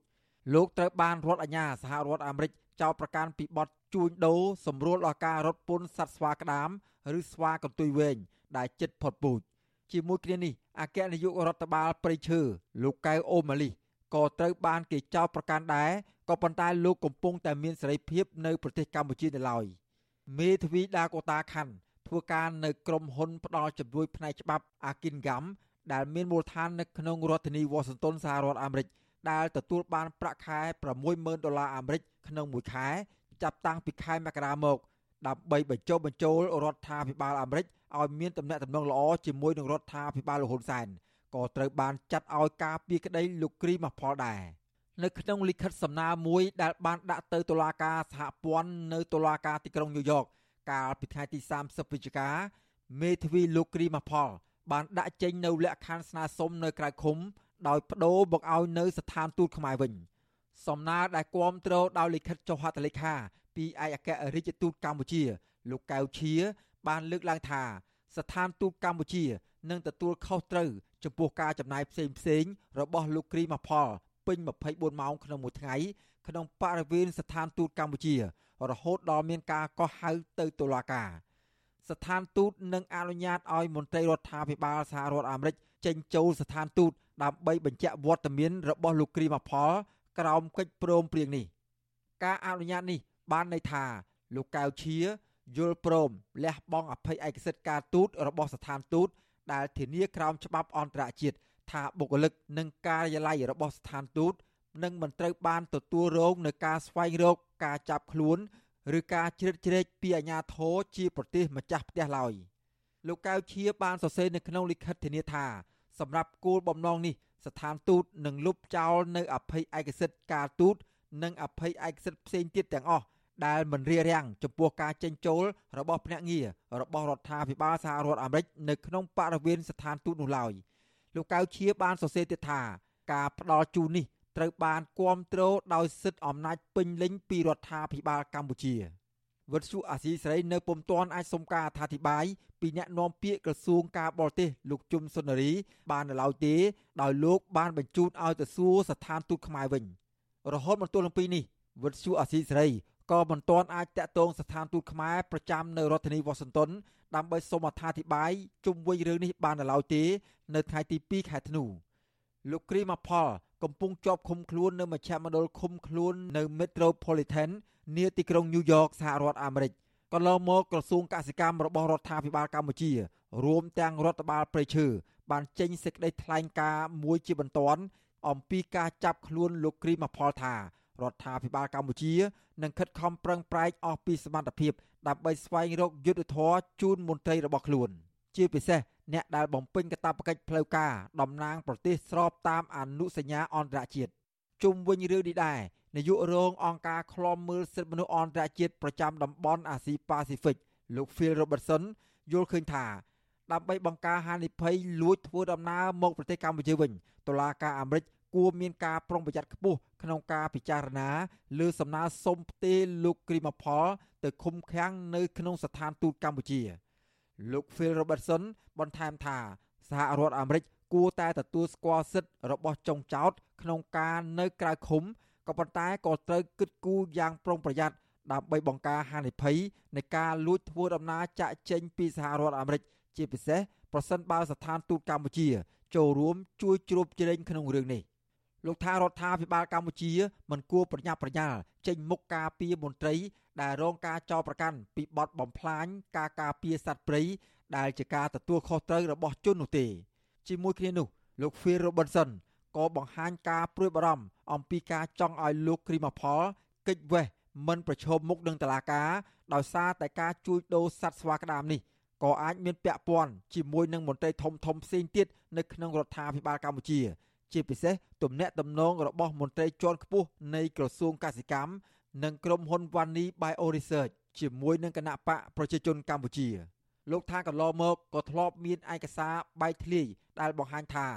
លោកត្រូវបានរដ្ឋអាជ្ញាសហរដ្ឋអាមេរិកចោទប្រកាន់ពីបទជួញដូរសម្រួលដល់ការរត់ពន្ធសត្វស្វាក្តាមឬស្វាកន្ទុយវែងដែលជិតផុតពូជជាមួយគ្នានេះអគ្គនាយករដ្ឋបាលព្រៃឈើលោកកៅអូម៉ាលីក៏ត្រូវបានគេចោទប្រកាន់ដែរក៏ប៉ុន្តែលោកកំពុងតែមានសេរីភាពនៅប្រទេសកម្ពុជានៅឡើយមេធាវីដាកូតាខាន់ ធ្វើការនៅក្រុមហ៊ុនផ្ដល់ជំនួយផ្នែកច្បាប់ Akingham ដែលមានមូលដ្ឋាននៅក្នុងរដ្ឋធានី Washington សហរដ្ឋអាមេរិកដែលទទួលបានប្រាក់ខែ60000ដុល្លារអាមេរិកក្នុងមួយខែចាប់តាំងពីខែមករាមកដើម្បីបញ្ចុះបញ្ចូលរដ្ឋាភិបាលអាមេរិកឲ្យមានទំនាក់ទំនងល្អជាមួយនឹងរដ្ឋាភិបាលលហ៊ុនសែនក៏ត្រូវបានចាត់ឲ្យការពីក្តីលោកគ្រីមកផលដែរនៅក្នុងលិខិតសំណើមួយដែលបានដាក់ទៅតុលាការសហព័ន្ធនៅតុលាការទីក្រុងញូវយ៉ក កាលពីថ្ងៃទី30វិច្ឆិកាមេធាវីលោកគ្រីម៉ាផល បានដាក់ចេញនៅលក្ខខណ្ឌស្នើសុំនៅក្រៅឃុំ ដោយបដូរមកឲ្យនៅស្ថានទូតខ្មែរវិញសំណើដែលគាំទ្រដោយលិខិតចុះហត្ថលេខា ពីឯកអគ្គរដ្ឋទូតកម្ពុជា លោកកៅឈៀបានលើកឡើងថា ស្ថានទូតកម្ពុជានឹងទទួលខុសត្រូវចំពោះការចំណាយផ្សេងផ្សេងរបស់លោកគ្រីម៉ាផលពេញ24ម៉ោងក្នុងមួយថ្ងៃក្នុងបរិវេណស្ថានទូតកម្ពុជា រហូតដល់មានការកោះហៅទៅតុលាការ ស្ថានទូតនឹងអនុញ្ញាតឲ្យមន្ត្រីរដ្ឋាភិបាលសហរដ្ឋអាមេរិកចេញចូលស្ថានទូតដើម្បីបញ្ជាក់វត្តមានរបស់លោកគ្រីម៉ាផល ក្រោមកិច្ចព្រមព្រៀងនេះ ការអនុញ្ញាតនេះបានន័យថាលោកកៅឈៀយល់ព្រមលះបង់អភ័យឯកសិទ្ធិការទូតរបស់ស្ថានទូតដែលធានាក្រោមច្បាប់អន្តរជាតិថាបុគ្គលិកនិងការិយាល័យរបស់ស្ថានទូត នឹងមិនត្រូវបានទទួលរងនឹងការស្វែងរកការចាប់ខ្លួនឬការជ្រៀតជ្រែកពីអាជ្ញាធរជាប្រទេសម្ចាស់ផ្ទះឡើយលោកកៅឈៀបានសរសេរនៅក្នុងលិខិតធានាថាសម្រាប់គោលបំណងនេះស្ថានទូតនឹងលុបចោលនៅអភ័យឯកសិទ្ធិការទូត និងអភ័យឯកសិទ្ធិផ្សេងទៀតទាំងអស់ដែលមិនរារាំងចំពោះការចេញចូលរបស់ភ្នាក់ងាររបស់រដ្ឋាភិបាលសហរដ្ឋអាមេរិកនៅក្នុងបរិវេណស្ថានទូតនោះឡើយលោកកៅឈៀបានសរសេរទៀតថាការផ្ដល់ជូននេះ ត្រូវបានគ្រប់គ្រងដោយសិទ្ធិអំណាចពេញលេញពីរដ្ឋាភិបាលកម្ពុជាវិទ្យុអាស៊ីសេរីនៅពុំទាន់អាចសុំការអធិប្បាយពីអ្នកនាំពាក្យក្រសួងការបរទេសលោកជុំសុនារី បាននៅឡើយទេដោយលោកបានបញ្ជូនឲ្យទៅសួរស្ថានទូតខ្មែរវិញរហូតមកទល់នឹងពេលនេះវិទ្យុអាស៊ីសេរីក៏មិនទាន់អាចតាក់ទងស្ថានទូតខ្មែរប្រចាំនៅរដ្ឋធានីវ៉ាស៊ីនតោនដើម្បីសូមអធិប្បាយជុំវិញរឿងនេះបាននៅឡើយទេ នៅថ្ងៃទី2ខែធ្នូ លោកគ្រីម៉ាផល កំពុងជាប់ឃុំខ្លួននៅមជ្ឈមណ្ឌលឃុំខ្លួននៅ Metropolitan នាទីក្រុងញូវយ៉កសហរដ្ឋអាមេរិកកន្លងមកក្រសួងកសិកម្មរបស់រដ្ឋាភិបាលកម្ពុជា រួមទាំងរដ្ឋបាលព្រៃឈើបានចេញសេចក្តីថ្លែងការណ៍មួយជាបន្ទាន់អំពីការចាប់ខ្លួនលោកគ្រីម៉ាផលថារដ្ឋាភិបាលកម្ពុជានឹងខិតខំប្រឹងប្រែងអស់ពីសមត្ថភាពដើម្បីស្វែងរកយុទ្ធធរជូនមន្ត្រីរបស់ខ្លួន ជាពិសេស អ្នកដែលបំពេញកាតព្វកិច្ចផ្លូវការតំណាងប្រទេសស្របតាមអនុសញ្ញាអន្តរជាតិជុំវិញរឿងនេះដែរនាយករងអង្គការឃ្លាំមើលសិទ្ធិមនុស្សអន្តរជាតិប្រចាំតំបន់អាស៊ីប៉ាស៊ីហ្វិកលោក Phil Robertson យល់ឃើញថាដើម្បីបង្ការហានិភ័យលួចធ្វើដំណើរមកប្រទេសកម្ពុជាវិញតុលាការអាមេរិកគួរមានការប្រុងប្រយ័ត្នខ្ពស់ក្នុងការពិចារណាលើសំណើសុំផ្ទេរលោកគ្រីម៉ាផលទៅឃុំឃាំងនៅក្នុងស្ថានទូតកម្ពុជា លោក Phil Robertson បន្ថែមថាសហរដ្ឋអាមេរិកគួរតែទទួលស្គាល់សិទ្ធិរបស់ចុងចោតក្នុងការនៅក្រៅឃុំក៏ប៉ុន្តែក៏ត្រូវគិតគូរយ៉ាងប្រុងប្រយ័ត្នដើម្បីបង្ការហានិភ័យនៃការលួចធ្វើដំណើរចាក់ចេញពីសហរដ្ឋអាមេរិកជាពិសេសប្រសិនបើស្ថានទូតកម្ពុជា ចូលរួមជួយជ្រោបជ្រែងក្នុងរឿងនេះលោកថារដ្ឋាភិបាលកម្ពុជាមិនគួរប្រញាប់ប្រញាល់ចេញមុខការពីមន្ត្រី ដែលរងការចោទប្រកាន់ពីបទបំផ្លាញការការពារសត្វព្រៃដែលជាការទទួលខុសត្រូវរបស់ជននោះទេជាមួយគ្នានោះលោក Phil Robinson ក៏បង្ហាញការព្រួយបារម្ភអំពីការចង់ឲ្យលោកគ្រីម៉ាផលកិច្ចវេះមិនប្រឈមមុខនឹងតឡាការដោយសារតែការជួញដូរសត្វស្វាក្តាមនេះក៏អាចមានពាក់ព័ន្ធជាមួយនឹងមន្ត្រីធំធំផ្សេងទៀតនៅក្នុងរដ្ឋាភិបាលកម្ពុជា ជាពិសេសទំនាក់ទំនងរបស់មន្ត្រីជាន់ខ្ពស់នៃក្រសួងកសិកម្ម និងក្រុមហ៊ុន Vani Bio Research ជាមួយនឹងគណៈបកប្រជាជនកម្ពុជាលោកថាកន្លងមកក៏ធ្លាប់មានឯកសារបែកធ្លាយដែលបង្ហាញថា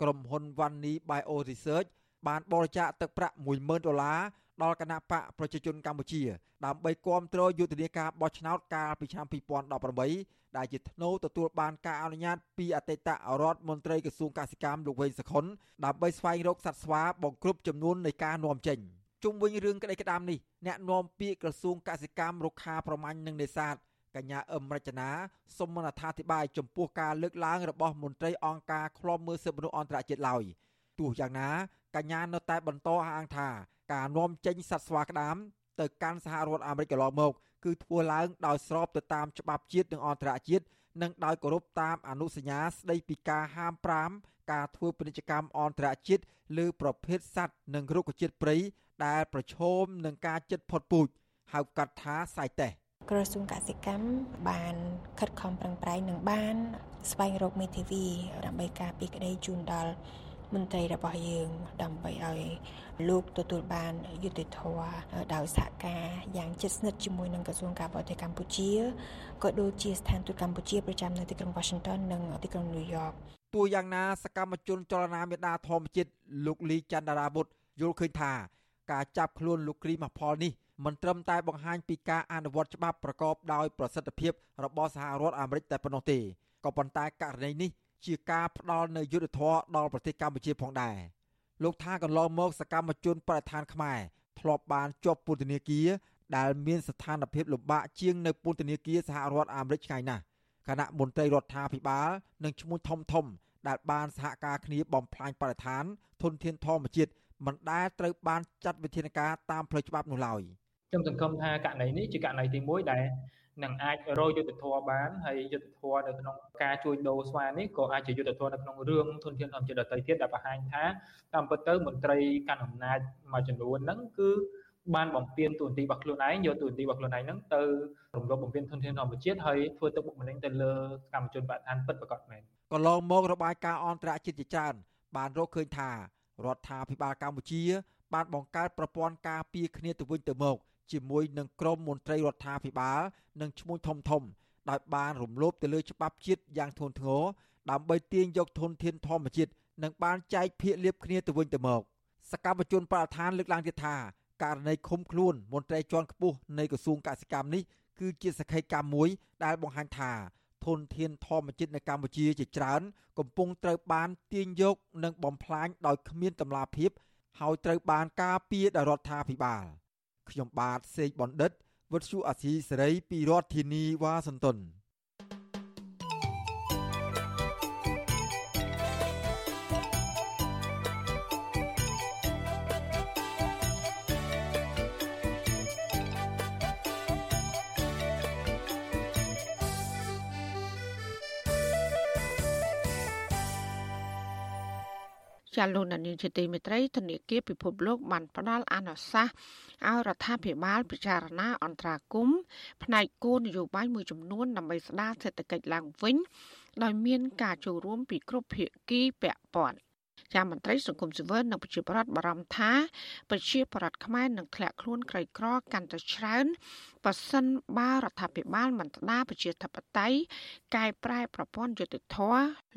ក្រុមហ៊ុន Vani Bio Research បានបរិច្ចាគទឹកប្រាក់10000ដុល្លារដល់គណៈបកប្រជាជនកម្ពុជា ដើម្បីគ្រប់គ្រងយុទ្ធនាការបោះឆ្នោតកាលពីឆ្នាំ2018ដែលជាធ្នូទទួលបានការអនុញ្ញាតពីអតីតរដ្ឋមន្ត្រីក្រសួងកសិកម្មលោកវែងសខុនដើម្បីស្វែងរកសត្វស្វាបង្គ្រប់ចំនួននៃការនាំចេញ ជុំវិញរឿងក្តីក្តាមនេះអ្នកនាំពាក្យក្រសួងកសិកម្មរុក្ខាប្រមាញ់និងនេសាទកញ្ញាអឹមរចនាសូមអធិប្បាយចំពោះការលើកឡើងរបស់មន្ត្រីអង្គការឃ្លាំមើលសិទ្ធិមនុស្សអន្តរជាតិឡើយទោះយ៉ាងណាកញ្ញានៅតែបន្តអះអាងថាការនាំចេញសត្វស្វាក្តាមទៅកាន់សហរដ្ឋអាមេរិកកន្លងមកគឺធ្វើឡើងដោយស្របទៅតាមច្បាប់ជាតិនិងអន្តរជាតិនិងដោយគោរពតាមអនុសញ្ញាស្តីពីការហាម5ការធ្វើពាណិជ្ជកម្មអន្តរជាតិលើប្រភេទសត្វនិងរុក្ខជាតិព្រៃ ដែលប្រឈមនឹងការជិតផុតពូជហៅកាត់ថាសៃតេសក្រសួងកសិកម្មបានខិតខំប្រឹងប្រែងនឹងបាន ស្វែងរកមេធាវីដើម្បីការពីក្តីជូនដល់មន្ត្រីរបស់យើងដើម្បីឲ្យលោកទទួលបានយុត្តិធម៌ដោយសហការយ៉ាងជិតស្និទ្ធជាមួយនឹងក្រសួងការបរទេសកម្ពុជាក៏ដូចជាស្ថានទូតកម្ពុជាប្រចាំនៅទីក្រុង Washington និងទីក្រុង New York ទោះយ៉ាងណាសកម្មជនចលនាមេដាធម្មជាតិលោកលីចន្ទរាបុត្រយល់ឃើញថា ការចាប់ខ្លួនលោកគ្រីម៉ាផលនេះមិនត្រឹមតែបង្ហាញពីការអនុវត្តច្បាប់ប្រកបដោយប្រសិទ្ធភាពរបស់សហរដ្ឋអាមេរិកតែប៉ុណ្ណោះទេក៏ប៉ុន្តែករណីនេះជាការផ្ដល់នូវយុត្តិធម៌ដល់ប្រទេសកម្ពុជាផងដែរលោកថាកន្លងមកសកម្មជនបរិស្ថានខ្មែរធ្លាប់បានជាប់ពន្ធនាគារដែលមានស្ថានភាពលំបាកជាងនៅពន្ធនាគារសហរដ្ឋអាមេរិកឆ្ងាយណាស់គណៈមន្ត្រីរដ្ឋាភិបាលនិងឈ្មោះធំធំដែលបានសហការគ្នាបំផ្លាញបរិស្ថានធនធានធម្មជាតិ មិនដែលត្រូវបានចាត់វិធានការតាមផ្លូវច្បាប់នោះឡើយខ្ញុំសង្ឃឹមថាករណីនេះជាករណីទី1ដែលនឹងអាចរកយុទ្ធធម៌បានហើយយុទ្ធធម៌នៅក្នុងការជួញដូរស្វានេះក៏អាចជាយុទ្ធធម៌នៅក្នុងរឿងធនធានធម្មជាតិដទៃទៀតដែលបង្ហាញថាតាមពិតទៅមន្ត្រីកាន់អំណាចមួយចំនួនហ្នឹងគឺបានបំពេញតួនាទីរបស់ខ្លួនឯងយកតួនាទីរបស់ខ្លួនឯងហ្នឹងទៅរំលោភបំពានធនធានធម្មជាតិហើយធ្វើទុកបុកម្នេញទៅលើកម្មជនបដិឋានពិតប្រាកដមែនកន្លងមករបាយការណ៍អន្តរជាតិជាច្រើនបានរកឃើញថា រដ្ឋាភិបាលកម្ពុជា បានបង្កើតប្រព័ន្ធការពារគ្នាទៅវិញទៅមកជាមួយនឹងក្រមមន្ត្រីរដ្ឋាភិបាល និងឈ្មួញធំធំដោយបានរំលោភទៅលើច្បាប់ជាតិយ៉ាងធ្ងន់ធ្ងរដើម្បីទាញយកធនធានធម្មជាតិនិងបានចែកភាគលាភគ្នាទៅវិញទៅមក សកម្មជនបដិឋានលើកឡើងទៀតថាករណីឃុំខ្លួនមន្ត្រីជាន់ខ្ពស់នៃក្រសួងកសិកម្មនេះគឺជាសក្ខីកម្មមួយដែលបង្ហាញថា ធនធានធម្មជាតិនៅកម្ពុជាជាច្រើន កំពុងត្រូវបានទាញយកនិងបំផ្លាញដោយគ្មានតម្លាភាព ហើយត្រូវបានការពារដោយរដ្ឋាភិបាលខ្ញុំបាទសេកបណ្ឌិតវុទ្ធុអាស៊ីសេរីពីរដ្ឋធានីវ៉ាស៊ីនតោន ចាលោកនានីជាទីមេត្រីធនាគារពិភពលោកបានផ្ដល់អនុសាសន៍ឲ្យរដ្ឋាភិបាលពិចារណាអន្តរាគមផ្នែកគោលនយោបាយមួយចំនួនដើម្បីស្ដារសេដ្ឋកិច្ចឡើងវិញដោយមានការចូលរួមពីគ្រប់ភាគីពាក់ព័ន្ធ ចាមន្ត្រីសង្គមស៊ីវិលនិងប្រជាប្រដ្ឋបារម្ភថាប្រជាប្រដ្ឋខ្មែរនឹងធ្លាក់ខ្លួនក្រីក្រកាន់តែច្រើនបើសិនបើរដ្ឋាភិបាលមិនស្ដារប្រជាធិបតេយ្យកែប្រែប្រព័ន្ធយុតិធធ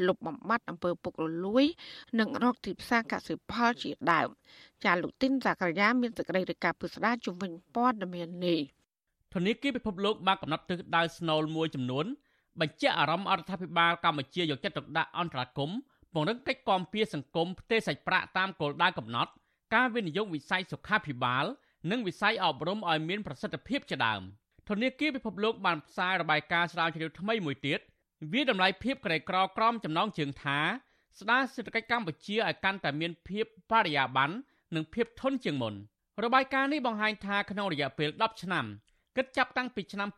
លុបបំបាត់អំពើពុករលួយ និងរកទីផ្សារកសិផលជាដើមចាលោកទីនសាករាយាមានសេចក្តីរាយការណ៍ពិស្ដារជំវិញព័ត៌មាននេះធនាគារពិភពលោកបានកំណត់ទិសដៅស្នូលមួយចំនួនបញ្ជាក់អារម្មណ៍អរដ្ឋាភិបាលកម្ពុជាយកចិត្តទុកដាក់អន្តរាគមន៍ ពង្រឹងកិច្ចគាំពារសង្គមផ្ទេរសាច់ប្រាក់តាមគោលដៅកំណត់ ការវិនិយោគវិស័យសុខាភិបាល និងវិស័យអប់រំឲ្យមានប្រសិទ្ធភាពជាដើមធនាគារពិភពលោកបានផ្សាយរបាយការណ៍ស្រាវជ្រាវថ្មីមួយទៀតវាតម្លៃភាពក្រីក្រក្រមចំណងជើងថាស្ដារសេដ្ឋកិច្ចកម្ពុជាឲ្យកាន់តែមានភាពបរិយាបន្ននិងភាពធន់ជាងមុនរបាយការណ៍នេះបង្ហាញថាក្នុងរយៈពេល10ឆ្នាំគិតចាប់តាំងពីឆ្នាំ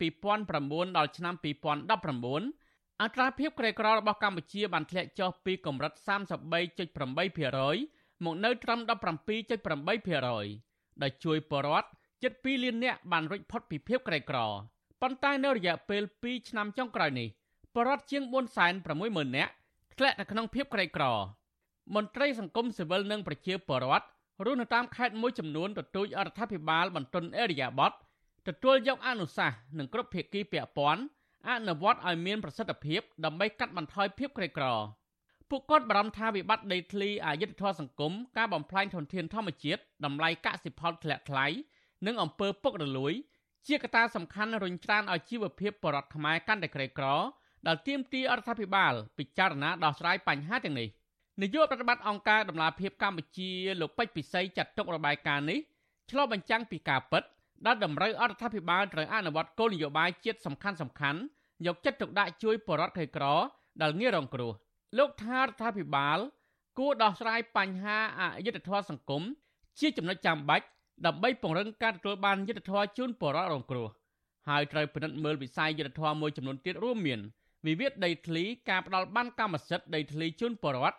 2009ដល់ឆ្នាំ2019 អត្រាភាពក្រីក្ររបស់កម្ពុជាបានធ្លាក់ចុះពីកម្រិត33.8%មកនៅត្រឹម17.8%ដែលជួយបរដ្ឋជិត2លាននាក់បានរួចផុតពីភាពក្រីក្រប៉ុន្តែនៅរយៈពេល2ឆ្នាំចុងក្រោយនេះបរដ្ឋជាង460,000នាក់ធ្លាក់នៅក្នុងភាពក្រីក្រមន្ត្រីសង្គមស៊ីវិលនិងប្រជាពលរដ្ឋរស់នៅតាមខេត្តមួយចំនួនទទូចអរដ្ឋាភិបាលបន្ទន់អេរិយាប័តទទួលយកអនុសាសន៍និងគ្រប់ភាគីពាក់ព័ន្ធ អនុវត្តឲ្យមានប្រសិទ្ធភាពដើម្បីកាត់បន្ថយភាពក្រីក្រពួកគាត់បារម្ភថាវិបត្តិដីធ្លីអយុធធម៌សង្គមការបំផ្លាញធនធានធម្មជាតិតម្លៃកសិផលធ្លាក់ថ្លៃនិងអំពើពុករលួយ ជាកត្តាសំខាន់រុញច្រានឲ្យជីវភាពបរដ្ឋខ្មែរកាន់តែក្រីក្រដែលទាមទាររដ្ឋាភិបាលពិចារណាដោះស្រាយបញ្ហាទាំងនេះនាយកប្រតិបត្តិអង្គការដំឡាភិបកម្ពុជាលោកពេជ្រពិសីចាត់ទុករបាយការណ៍នេះឆ្លុះបញ្ចាំងពីការពិត ដែលតម្រូវអរដ្ឋាភិបាលត្រូវអនុវត្តគោលនយោបាយជាតិសំខាន់សំខាន់យកចិត្តទុកដាក់ជួយបរដ្ឋក្រីក្រដែលងាយរងគ្រោះលោកថារដ្ឋាភិបាលគួរដោះស្រាយបញ្ហាអយុត្តិធម៌សង្គមជាចំណុចចាំបាច់ដើម្បីពង្រឹងការទទួលបានយុត្តិធម៌ជូនបរដ្ឋរងគ្រោះហើយត្រូវពិនិត្យមើលវិស័យយុត្តិធម៌មួយចំនួនទៀតរួមមានវិវាទដីធ្លីការផ្ដាល់បានកម្មសិទ្ធិដីធ្លីជូនបរដ្ឋ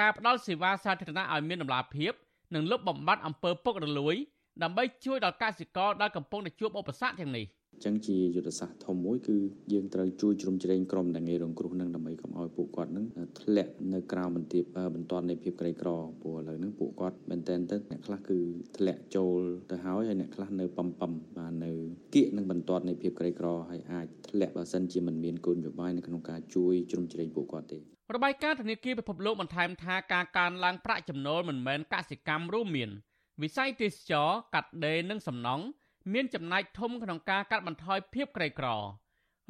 ការផ្ដល់សេវាសាធារណៈឲ្យមានតម្លាភាពនិងលុបបំបាត់អំពើពុករលួយ ដើម្បីជួយដល់កសិករដែលកំពុងតែជួបឧបសគ្គទាំងនេះចឹងជាយុទ្ធសាស្ត្រធំមួយគឺយើងត្រូវជួយជ្រោមជ្រែងក្រុមដែលងាយរងគ្រោះនឹងដើម្បីកុំឲ្យពួកគាត់នឹងធ្លាក់នៅក្រៅបន្ទាបបន្ទាន់នៃភាពក្រីក្រព្រោះឥឡូវហ្នឹងពួកគាត់មែនតែនទៅអ្នកខ្លះគឺធ្លាក់ចូលទៅហើយហើយអ្នកខ្លះនៅប៉ំប៉ំបាទនៅគៀកនឹងបន្ទាត់នៃភាពក្រីក្រហើយអាចធ្លាក់បើសិនជាមិនមានគោលនយោបាយនៅក្នុងការជួយជ្រោមជ្រែងពួកគាត់ទេរបាយការណ៍ធនាគារពិភពលោកបន្ថែមថាការកើនឡើងប្រាក់ចំណូលមិនមែនកសិកម្មរួមមាន វិស័យទេសចរកាត់ដេរនិងសំណង់មានចំណែកធំក្នុងការកាត់បន្ថយភាពក្រីក្រ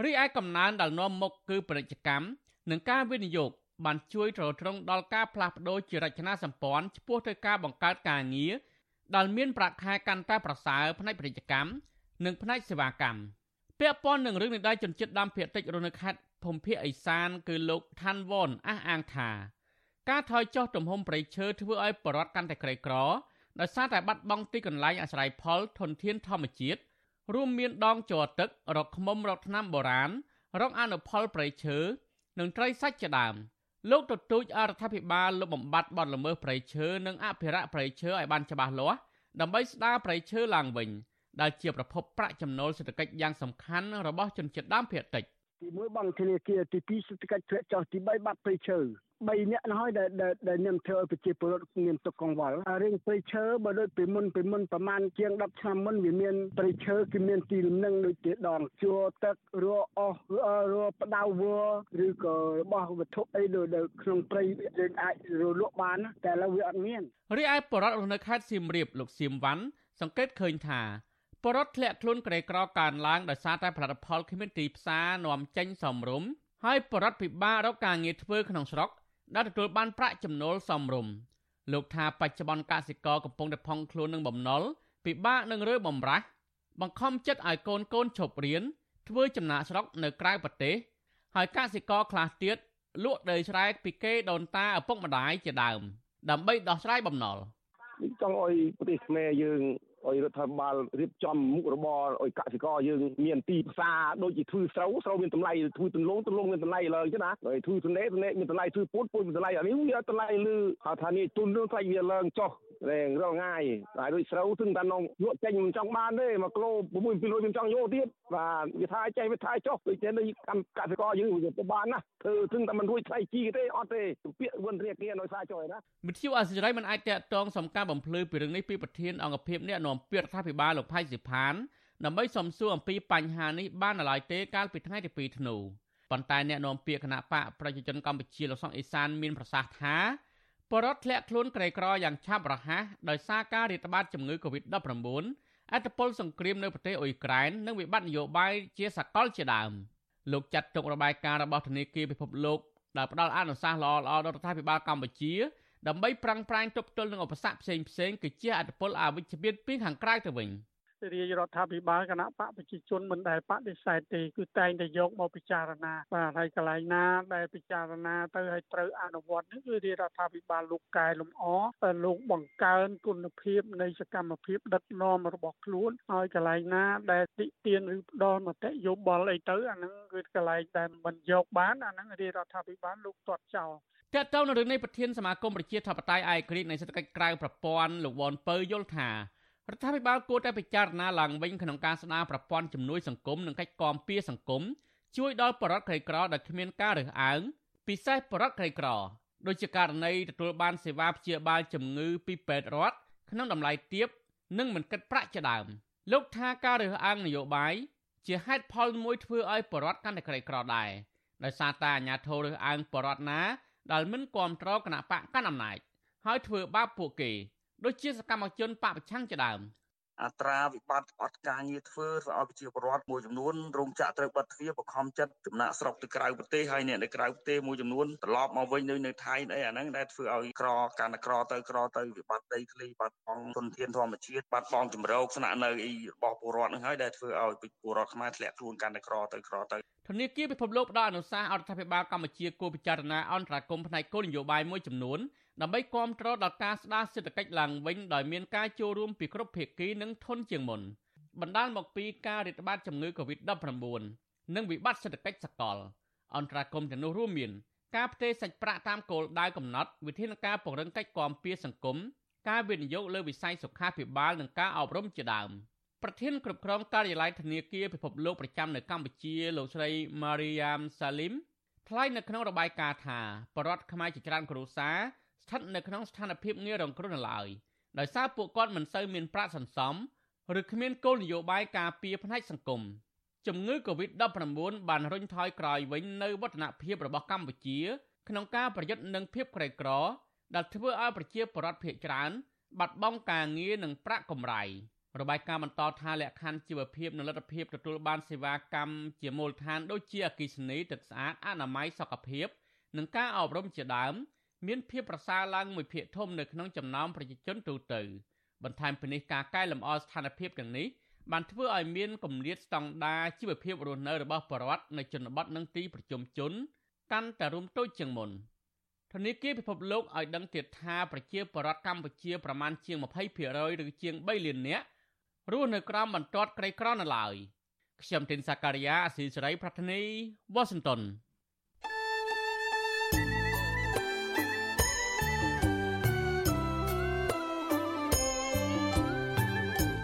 រីឯកំណើនដែលនាំមុខគឺពាណិជ្ជកម្មនិងការវិនិយោគបានជួយទ្រទ្រង់ដល់ការផ្លាស់ប្ដូរជារចនាសម្ព័ន្ធឆ្ពោះទៅការបង្កើតការងារដែលមានប្រាក់ខែកាន់តែប្រសើរផ្នែកពាណិជ្ជកម្មនិងផ្នែកសេវាកម្មពាក់ព័ន្ធនឹងរឿងនេះដែរជនជាតិដើមភាគតិចរនៅខេត្តភូមិភាគឦសាន គឺលោកឋានវ៉នអះអាងថា ការថយចុះទំហំព្រៃឈើធ្វើឲ្យបរដ្ឋកាន់តែក្រីក្រ ដោយសារតែបាត់បង់ទីកន្លែងអាស្រ័យផលធនធានធម្មជាតិរួមមានដងជ័រទឹករកឃ្មុំរកថ្នាំបុរាណរកអនុផលប្រៃឈើនិងត្រីសាច់ជាដើមលោកទទូចអរដ្ឋាភិបាលលុបបំបាត់បទល្មើសព្រៃឈើនិងអភិរក្សព្រៃឈើឲ្យបានច្បាស់លាស់ដើម្បីស្ដារព្រៃឈើឡើងវិញដែលជាប្រភពប្រាក់ចំណូលសេដ្ឋកិច្ចយ៉ាងសំខាន់របស់ជនជាតិដើមភាគតិច ទី1បងធនាគារទី2សេដ្ឋកិច្ចធ្លាក់ចុះទី3បាត់ព្រៃឈើ3នាក់នោះហើយដែលដែលនាមធ្វើឲ្យប្រជាពលរដ្ឋមានទុកកង្វល់រឿងព្រៃឈើបើដូចពីមុនពីមុនប្រហែលជាង10ឆ្នាំមុនវាមានព្រៃឈើគឺមានទីលំនឹងដូចជាដងជួរទឹករអស់រផ្ដៅវឬក៏របស់វត្ថុអីដូចក្នុងព្រៃយើងអាចរលក់បានតែឥឡូវវាអត់មានរីឯបរដ្ឋនៅខេត្តសៀមរាបលោកសៀមវ៉ាន់សង្កេតឃើញថា បរដ្ឋធ្លាក់ខ្លួនក្រីក្រកើនឡើងដោយសារតែផលិតផលគ្មានទីផ្សារនាំចេញសមរម្យហើយបរដ្ឋពិបាករកការងារធ្វើក្នុងស្រុកដែលទទួលបានប្រាក់ចំណូលសមរម្យលោកថាបច្ចុប្បន្នកសិករកំពុងតែផង់ខ្លួននឹងបំណុលពិបាកនឹងរើបំរាស់បង្ខំចិត្តឲ្យកូនកូនឈប់រៀនធ្វើចំណាក់ស្រុកនៅក្រៅប្រទេសហើយកសិករខ្លះទៀតលក់ដីស្រែពីគេដូនតាឪពុកម្ដាយជាដើម ដើម្បីដោះស្រាយបំណុលចង់ឲ្យប្រទេសខ្មែរយើង ឲ្យរដ្ឋាភិបាលរៀបចំមុខរបរឲ្យកសិករយើងមានទីផ្សារដូចជាធ្វើស្រូវស្រូវមានតម្លៃធ្វើទន្លងទន្លងមានតម្លៃឡើងចឹងណាហើយធ្វើទនេទនេមានតម្លៃធ្វើពូជពូជមានតម្លៃអានេះវាតម្លៃលឺហៅថានេះទុននឹងថ្លៃវាឡើងចុះរែងរងងាយហើយដូចស្រូវទឹងតែនងយកចេញមិនចង់បានទេ1គីឡូ6 200មិនចង់យកទៀតបាទវាថាចេះវាថាចុះដូចជានៅកម្មកសិករយើងវាទៅបានណាធ្វើទឹងតែមិនរួចថ្លៃជីទេអត់ទេពាក្យវិនរាគានៅសាចុយណាមិទ្យុអសិរ័យមិនអាចតាក់ទងសំការបំភ្លឺពីរឿងនេះពីប្រធានអង្គភិបអ្នកនាំពាក្យរដ្ឋាភិបាលលោកផៃសិផានដើម្បីសំសួរអំពីបញ្ហានេះបាននៅឡើយទេកាលពីថ្ងៃទី2ធ្នូប៉ុន្តែអ្នកនាំពាក្យគណៈបកប្រជាជនកម្ពុជាលោកសុកអេសានមានប្រសាសន៍ថាបរដ្ឋធ្លាក់ខ្លួនក្រីក្រយ៉ាងឆាប់រហ័សដោយសារការរាតត្បាតជំងឺ Covid-19 អត្តពលសង្គ្រាមនៅប្រទេសអ៊ុយក្រែននិងវិបត្តិនយោបាយជាសកលជាដើមលោកចាត់ទុករបាយការណ៍របស់ធនាគារពិភពលោកដែលផ្ដល់អនុសាសន៍ល្អៗដល់រដ្ឋាភិបាលកម្ពុជា ដើម្បីប្រាំងប្រាញទប់ទល់នឹងឧបសគ្គផ្សេងផ្សេងគឺជាអត្តពលអវិជ្ជមានពីខាងក្រៅទៅវិញ។រាជរដ្ឋាភិបាលគណៈបកប្រជាជនមិនដែលបដិសេធទេគឺតែងតែយកមកពិចារណាបាទហើយកន្លែងណាដែលពិចារណាទៅឲ្យត្រូវអនុវត្តនេះគឺរាជរដ្ឋាភិបាលលោកកែលម្អលោកបង្កើនគុណភាពនៃសកម្មភាពដឹកនាំរបស់ខ្លួនហើយកន្លែងណាដែលតិទៀនឬផ្ដល់មតិយោបល់អីទៅអាហ្នឹងគឺកន្លែងដែលមិនយកបានអាហ្នឹងរាជរដ្ឋាភិបាលលោកទាត់ចោល តើតើនៅរឿងនេះប្រធានសមាគមប្រជាធិបតេយ្យឯករាជ្យនៃសេដ្ឋកិច្ចក្រៅប្រព័ន្ធលោកវ៉ាន់ពៅយល់ថារដ្ឋាភិបាលគួរតែពិចារណាឡើងវិញក្នុងការស្ដារប្រព័ន្ធជំនួយសង្គមនិងកិច្ចគាំពារសង្គមជួយដល់បរិវត្តក្រីក្រដែលគ្មានការរើសអើងពិសេសបរិវត្តក្រីក្រដូចជាករណីទទួលបានសេវាព្យាបាលជំងឺពីពេទ្យរដ្ឋក្នុងតម្លៃទាបនិងមិនគិតប្រាក់ជាដើមលោកថាការរើសអើងនយោបាយជាហេតុផលមួយធ្វើឲ្យបរិវត្តកាន់តែក្រីក្រដែរដោយសារតែអាញាធររើសអើងបរិវត្តណា ដែលមិនគ្រប់គ្រងគណៈបកកាន់អំណាចហើយធ្វើបាបពួកគេដូចជាសកម្មជនបពប្រឆាំងជាដើម អត្រាវិបត្តិអត់ការងារធ្វើធ្វើឲ្យប្រជាពលរដ្ឋមួយចំនួនរោងចក្រត្រូវបិទទ្វារបខំចិត្តចំណាក់ស្រុកទៅក្រៅប្រទេសហើយអ្នកនៅក្រៅប្រទេសមួយចំនួនត្រឡប់មកវិញនៅនៅថៃអីអាហ្នឹងដែលធ្វើឲ្យក្រកាន់តែក្រទៅក្រទៅវិបត្តិដីធ្លីបាត់បង់ទុនធានធម្មជាតិបាត់បង់ជំរកស្នាក់នៅអីរបស់ពលរដ្ឋហ្នឹងហើយដែលធ្វើឲ្យពលរដ្ឋខ្មែរធ្លាក់ខ្លួនកាន់តែក្រទៅក្រទៅធនាគារពិភពលោកផ្ដល់អនុសាសន៍អរដ្ឋាភិបាលកម្ពុជាគួរពិចារណាអន្តរាគមន៍ផ្នែកគោលនយោបាយមួយចំនួន ដើម្បីគ្រប់គ្រងដល់ការស្ដារសេដ្ឋកិច្ចឡើងវិញដោយមានការចូលរួមពីគ្រប់ភាគីនិងធនជាងមុនបណ្ដាលមកពីការរាតត្បាតជំងឺ Covid-19 និងវិបត្តិសេដ្ឋកិច្ចសកល អន្តរាគមន៍ទាំងនោះរួមមានការផ្ទេរសាច់ប្រាក់តាមគោលដៅកំណត់វិធានការពង្រឹងកិច្ចគាំពារសង្គមការវិនិយោគលើវិស័យសុខាភិបាលនិងការអប់រំជាដើមប្រធានគ្រប់គ្រងការិយាល័យធនាគារពិភពលោកប្រចាំនៅកម្ពុជាលោកស្រី Mariam Salim ថ្លែងនៅក្នុងរបាយការណ៍ថាបរដ្ឋខ្មែរជាច្រើនគ្រួសារ ស្ថិតនៅក្នុងស្ថានភាពងាយរងគ្រោះនៅឡើយដោយសារពួកគាត់មិនសូវមានប្រាក់សន្សំឬគ្មានគោលនយោបាយការពារផ្នែកសង្គមជំងឺ Covid-19 បានរុញថយក្រោយវិញនៅវឌ្ឍនភាពរបស់កម្ពុជា ក្នុងការប្រយុទ្ធនឹងភាពក្រីក្រ ដែលធ្វើឲ្យប្រជាពលរដ្ឋភាគច្រើនបាត់បង់ការងារនិងប្រាក់កម្រៃរបាយការណ៍បន្តថាលក្ខខណ្ឌជីវភាពនិងលទ្ធភាពទទួលបានសេវាកម្មជាមូលដ្ឋានដូចជាអគិសនីទឹកស្អាតអនាម័យសុខភាពនិងការអប់រំជាដើម មានភាពប្រសើរឡើងមួយភាគធំនៅក្នុងចំណោមប្រជាជនទូទៅ បន្ថែមពីនេះការកែលម្អស្ថានភាពទាំងនេះបានធ្វើឲ្យមានគម្លាតស្តង់ដារជីវភាពរស់នៅរបស់ប្រជាពលរដ្ឋនៅជនបទនិងទីប្រជុំជន កាន់តែរួមតូចជាងមុនធនាគារពិភពលោកឲ្យដឹងទៀតថាប្រជាពលរដ្ឋកម្ពុជាប្រមាណជាង20%ឬជាង3លាននាក់រស់នៅក្រោមបន្ទាត់ក្រីក្រនៅឡើយខ្ញុំទីនសាការីយ៉ាអស៊ីសេរីប្រធានីវ៉ាស៊ីនតោន